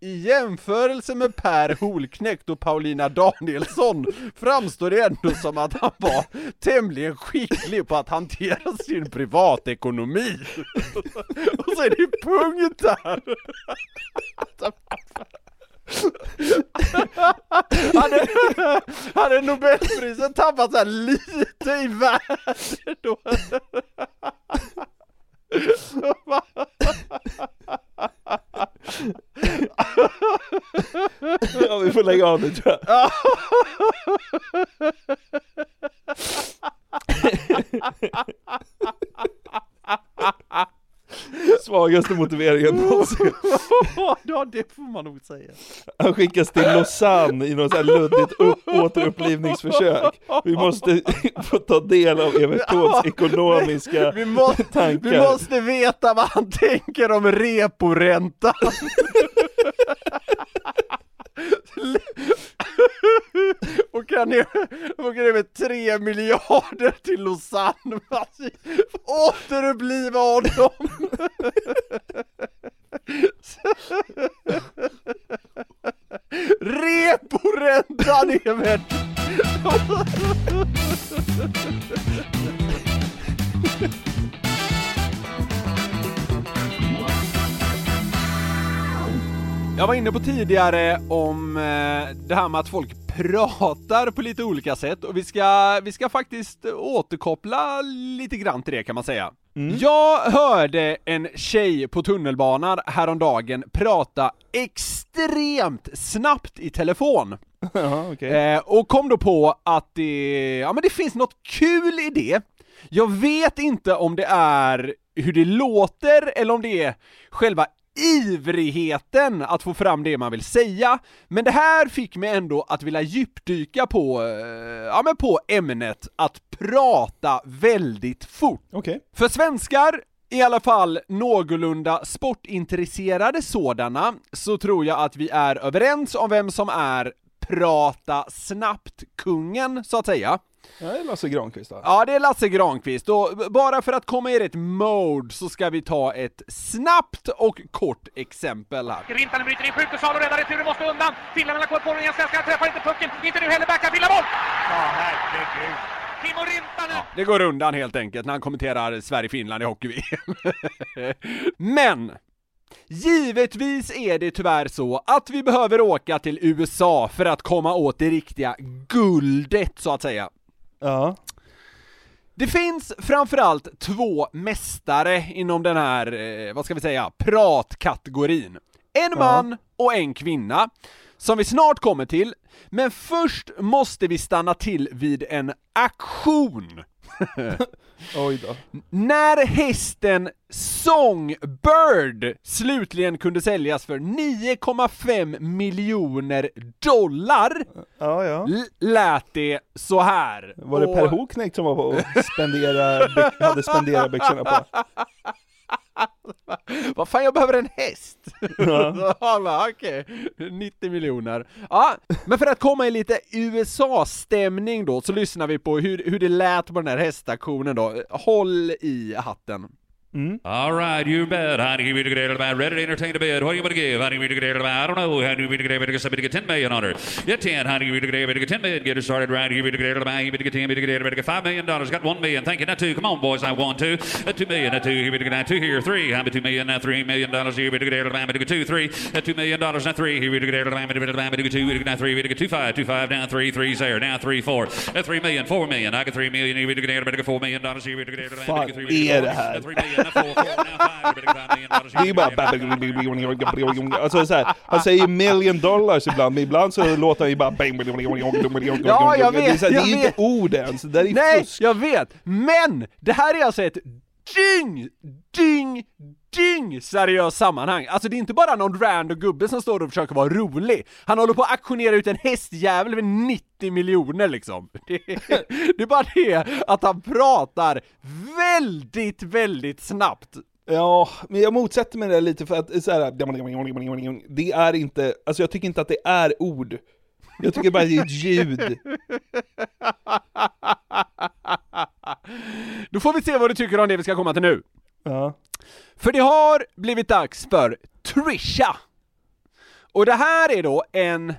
I jämförelse med Per Holknekt och Paulina Danielsson framstår det ändå som att han var tämligen skicklig på att hantera sin privatekonomi. Och så är det punkt där! Hade, hade Nobelpriset tappat så lite i värde då? Ja, vi får lägga av nu tror jag. Svagaste motiveringen någonsin. Ja, det får man nog säga. Han skickas till Lausanne i något så här luddigt upp, återupplivningsförsök. Vi måste få ta del av Evert Taubes ekonomiska Vi, må, tankar. vi måste veta vad han tänker om reporäntan. Och kan ni åka ner med tre miljarder till Lausanne alltså, återuppliva honom. Reporäntan Evert! Jag var inne på tidigare om eh, det här med att folk pratar på lite olika sätt och vi ska, vi ska faktiskt återkoppla lite grann till det kan man säga. Jag hörde en tjej på tunnelbanan häromdagen prata extremt snabbt i telefon. Jaha, okej. Eh, och kom då på att det, ja men det finns något kul i det. Jag vet inte om det är hur det låter eller om det är själva ivrigheten att få fram det man vill säga, men det här fick mig ändå att vilja djupdyka på, eh, ja men på ämnet att prata väldigt fort. Okej. För svenskar, i alla fall någorlunda sportintresserade sådana, så tror jag att vi är överens om vem som är prata snabbt-kungen, så att säga. Ja, det är Lasse Granqvist då. Ja, det är Lasse Granqvist och bara för att komma i rätt mode så ska vi ta ett snabbt och kort exempel här. Rintanen bryter in Sjukusalo, räddar returen, måste undan. Finländarna går på den igen, svenskarna träffar inte pucken. Inte nu heller, backar, Villamål! Ja, herregud. Rintanen! Det går undan helt enkelt när han kommenterar Sverige-Finland i hockey-VM. Men! Givetvis är det tyvärr så att vi behöver åka till USA för att komma åt det riktiga guldet, så att säga. Ja. Det finns framförallt två mästare inom den här, eh, vad ska vi säga, pratkategorin. En man och en kvinna som vi snart kommer till, men först måste vi stanna till vid en aktion. Oj då. När hästen Songbird slutligen kunde säljas för 9,5 miljoner dollar Ja, ja. lät det så här. Var det Och- Per Hoknekt som var på att spendera, hade spenderat byxorna på? Vad fan, jag behöver en häst! Ja. Bara, Okej, 90 miljoner. Ja, men för att komma i lite USA-stämning då, så lyssnar vi på hur, hur det lät på den här hästaktionen då. Håll i hatten. All right, you bet. How do you mean to get about ready to entertain a bid? What do you want to give? How do you mean to get about? I don't know. How do you mean to get get somebody to get 10 million on her? Get 10. How do you mean to get get 10 million? Get her started right. You mean to get about? You mean to get 10? You mean to get get 5 million dollars? Got 1 million. Thank you. Now 2. Come on, boys. I want 2. Uh, 2 million. Uh, 2. You mean to get 2 here. 3. How about 2 million? Now 3 million dollars. You mean to get about? to get 2. 3. Uh, 2 million dollars. Now 3. You mean to get about? to get about? to get 2. You get now 3. You get 2 5. 2 5. Now 3. 3's there. Now 3 4. Uh, 3 million. 4 million. I got 3 million. You mean to get about? 4 million dollars. You mean to get about? To get 3 är det här? 3 million. Now 4. 4. Now 5. You better get 5 million dollars. Det är ju bara... Alltså så här, han säger million dollars ibland, men ibland så låter han ju bara... Ja, jag Det är, vet, här, det är inte vet. ord ens, det där är Nej, fusk. jag vet! Men! Det här är alltså ett dyng, dyng, dyng seriöst sammanhang. Alltså det är inte bara någon random gubbe som står och försöker vara rolig. Han håller på att auktionera ut en hästjävel med 90 miljoner liksom. Det, det är bara det att han pratar väldigt, väldigt snabbt. Ja, men jag motsätter mig det lite för att så här, det är inte, alltså jag tycker inte att det är ord. Jag tycker bara det är ett ljud. Då får vi se vad du tycker om det vi ska komma till nu. Ja. För det har blivit dags för Trisha. Och det här är då en,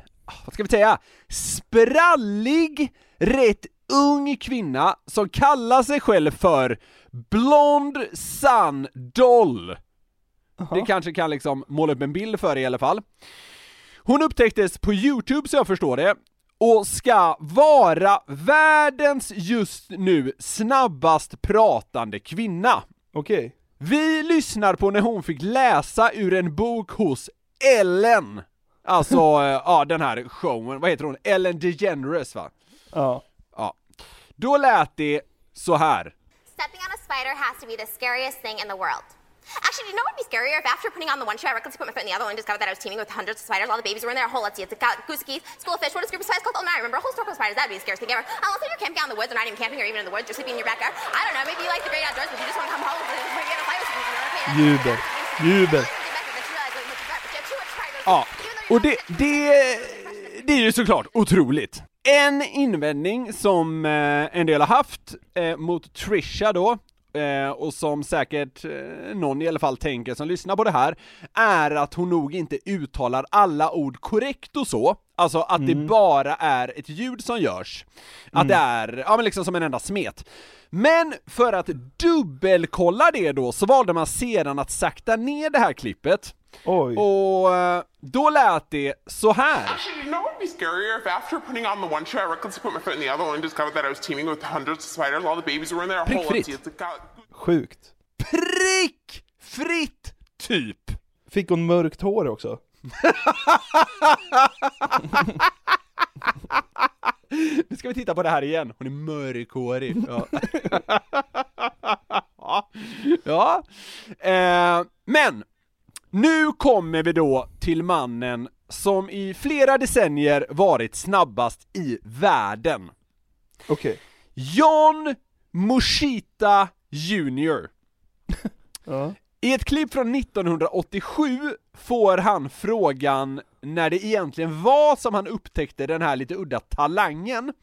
vad ska vi säga, sprallig, rätt ung kvinna som kallar sig själv för Blond Sun Doll. Det kanske kan liksom måla upp en bild för er i alla fall. Hon upptäcktes på Youtube så jag förstår det, och ska vara världens just nu snabbast pratande kvinna. Okej. Vi lyssnar på när hon fick läsa ur en bok hos Ellen. Alltså, eh, ja den här showen, vad heter hon? Ellen DeGeneres va? Ja. Ja. Då lät det så här. Stepping on a spider has to be the scariest thing in the world. Actually, you know what would be scarier if after putting on the one shoe, I recklessly put my foot in the other one and discovered that I was teaming with hundreds of spiders. All the babies were in there. A whole, let's see, it's got goose geese, school of fish. What is group of spiders called? Oh, now I remember. A whole stork of spiders. That'd be the scariest thing ever. Unless you're camping out in the woods or not even camping or even in the woods, you're sleeping in your backyard. I don't know. Maybe you like the great outdoors, but you just want to come home and you get a fight with that's Jubel. Jubel. Ja, och det, det, det är ju såklart otroligt. En invändning som eh, en del har haft eh, mot Trisha då, eh, och som säkert eh, någon i alla fall tänker som lyssnar på det här, är att hon nog inte uttalar alla ord korrekt och så. Alltså att det bara är ett ljud som görs. Att det är, ja men liksom som en enda smet. Men för att dubbelkolla det då så valde man sedan att sakta ner det här klippet. Oj. Och eh, då lät det så här. Actually, you know what would be scarier if after putting on the one shoe, I recklessly put my foot in the other one and discovered that I was teaming with hundreds of spiders. All the babies were in there. Whole, Prickfritt. it's got Sjukt. Prick! Fritt! Typ. Fick hon mörkt hår också? Nu ska vi titta på det här igen. Hon är mörkhårig. Ja. ja. ja. Eh, men, nu kommer vi då till mannen som i flera decennier varit snabbast i världen. Okej. John Moshita Jr. Ja. I ett klipp från 1987 får han frågan när det egentligen var som han upptäckte den här lite udda talangen,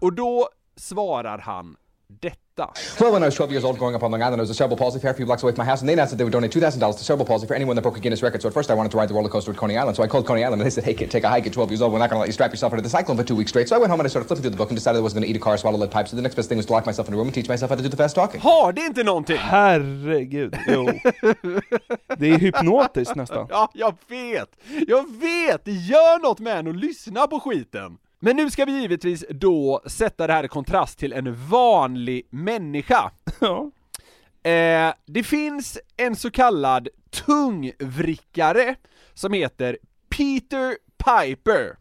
och då svarar han detta. Well, when I was 12 years old growing up on Long Island, there was a cerebral palsy fair a few blocks away from my house, and they announced that they would donate $2,000 to cerebral palsy for anyone that broke a Guinness record. So at first I wanted to ride the roller coaster at Coney Island, so I called Coney Island, and they said, hey kid, take a hike at 12 years old, we're not going to let you strap yourself into the cyclone for two weeks straight. So I went home and I started flipping through the book and decided I wasn't going to eat a car, swallow lead pipes, so the next best thing was to lock myself in a room and teach myself how to do the fast talking. Har det inte någonting? Herregud, jo. Det är hypnotiskt nästan. Ja, jag vet! Jag vet! Det gör något med en att lyssna på skiten! Men nu ska vi givetvis då sätta det här i kontrast till en vanlig människa. Ja. Eh, det finns en så kallad tungvrickare som heter Peter Piper.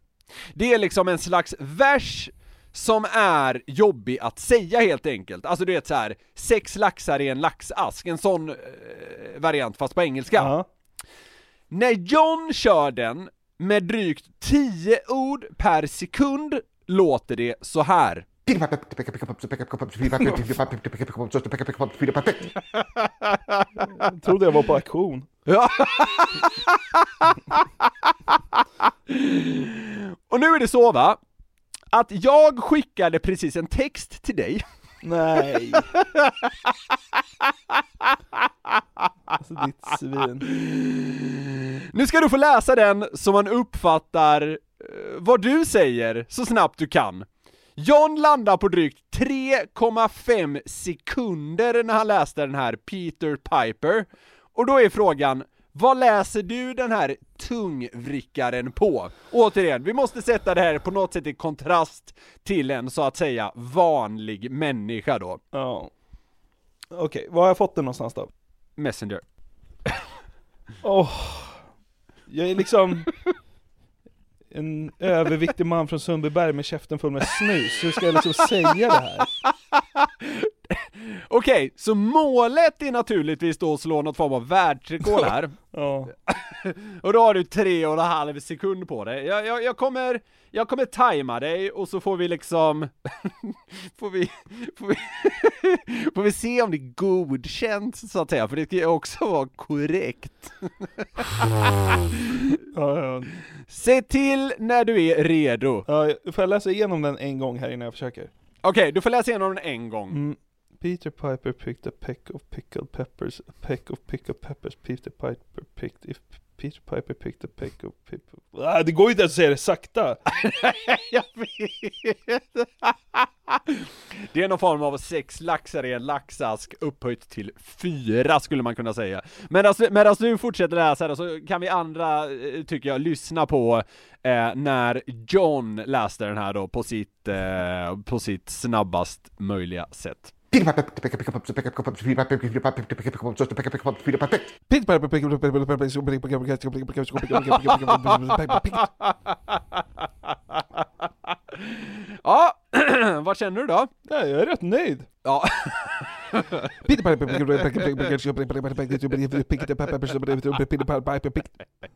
Det är liksom en slags vers som är jobbig att säga helt enkelt. Alltså du vet så här, sex laxar i en laxask, en sån eh, variant fast på engelska. När John kör den med drygt 10 ord per sekund låter det så här. Jag trodde jag var på auktion. Ja. Och nu är det så va, att jag skickade precis en text till dig. Nej. Alltså ditt svin. Nu ska du få läsa den så man uppfattar eh, vad du säger så snabbt du kan. John landar på drygt 3,5 sekunder när han läste den här Peter Piper. Och då är frågan, vad läser du den här tungvrickaren på? Återigen, vi måste sätta det här på något sätt i kontrast till en så att säga vanlig människa då. Ja. Okej, var har jag fått den någonstans då? Messenger. Åh. Jag är liksom en överviktig man från Sundbyberg med käften full med snus. Hur ska jag liksom säga det här? Okej, så målet är naturligtvis då att slå något form av världsrekord här. Ja. och då har du tre och en halv sekund på dig. Jag, jag, jag kommer, jag kommer tajma dig och så får vi liksom, får vi, får vi, får vi se om det är godkänt så att säga, för det ska ju också vara korrekt. Ja, ja. Se till när du är redo. Ja, får jag läsa igenom den en gång här innan jag försöker? Okej, du får läsa igenom den en gång. Mm. Peter Piper picked a peck of pickled peppers, a peck of pickled peppers, Peter Piper picked, if Peter Piper picked a peck of pepper... Ah, det går ju inte ens att säga det sakta! jag vet! Det är någon form av sex laxar i en laxask upphöjt till fyra skulle man kunna säga. Medan, medan du fortsätter läsa det så kan vi andra, eh, tycker jag, lyssna på eh, när John läste den här då på sitt, eh, på sitt snabbast möjliga sätt. Ja, vad känner du då? Ja, jag är rätt nöjd. Ja.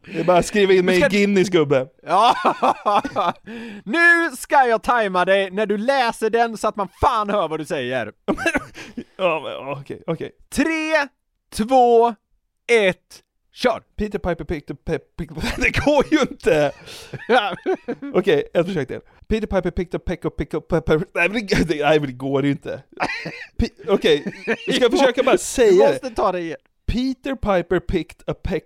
Det är bara att skriva in mig i Guinness gubbe. Ja, nu ska jag tajma dig när du läser den så att man fan hör vad du säger. Ja, okej, okej. Tre, två, ett, kör! Peter Piper picked. Det går ju inte! Okej, ett försök till. Peter Piper picked a peck of pickle pepper... Nej men det, det- nej, men det går ju inte. Okej, jag ska försöka bara säga måste ta det igen. Peter Piper picked a peck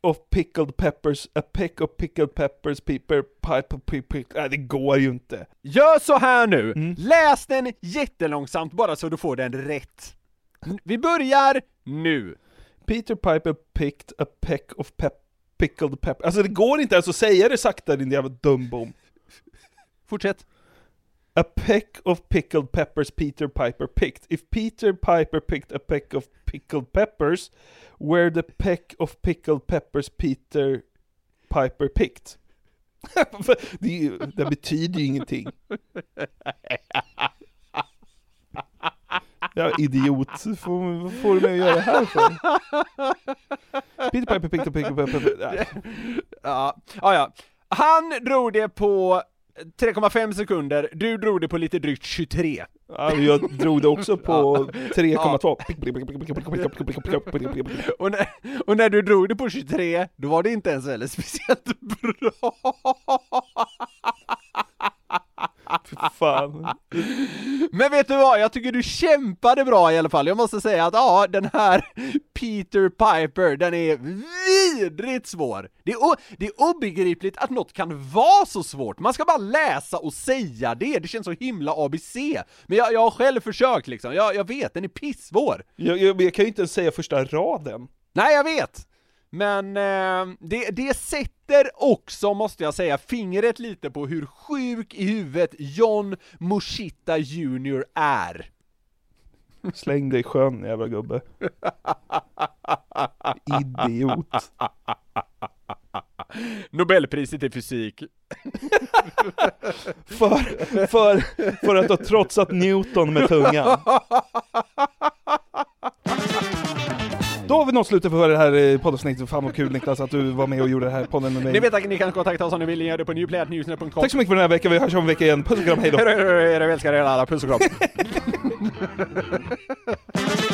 of pickled peppers, a peck of pickled peppers, Peter Piper picked... Nej det går ju inte. Gör så här nu, läs den jättelångsamt bara så du får den rätt. Vi börjar nu. Peter Piper picked a peck of pep pickled pepper. Alltså det går inte ens att säga det sakta din jävla dumbom. Fortsätt. A peck of pickled peppers Peter Piper picked. If Peter Piper picked a peck of pickled peppers, where the peck of pickled peppers Peter Piper picked. det, ju- det betyder ju ingenting. Ja, idiot. Får, vad får du mig att göra det här för? Peter Piper picked a peck of peppers. Nej. Ja, ja, ja. Han drog det på 3,5 sekunder, du drog det på lite drygt 23. Ja, jag drog det också på 3,2. Och när, och när du drog det på 23, då var det inte ens heller speciellt bra. Fan. Men vet du vad, jag tycker du kämpade bra i alla fall. Jag måste säga att ja, den här Peter Piper, den är vidrigt svår. Det är, det är obegripligt att något kan vara så svårt. Man ska bara läsa och säga det, det känns så himla ABC. Men jag, jag har själv försökt liksom, jag, jag vet, den är pissvår. Jag, jag, jag kan ju inte ens säga första raden. Nej, jag vet! Men eh, det, det sätter också, måste jag säga, fingret lite på hur sjuk i huvudet John Moshita Jr är. Släng dig i sjön jävla gubbe. Idiot. Nobelpriset i fysik. För, för, för att ha trotsat Newton med tungan. Då har vi nått slutet för det här eh, poddavsnittet. Fan vad kul Niklas att du var med och gjorde det här podden med mig. Ni vet att ni kan kontakta oss om ni vill göra det på newplayatnewsnet.com. Tack så mycket för den här veckan, vi hörs om en vecka igen. Puss och kram, hejdå! Hej då, hej då, älskar er alla, puss och kram.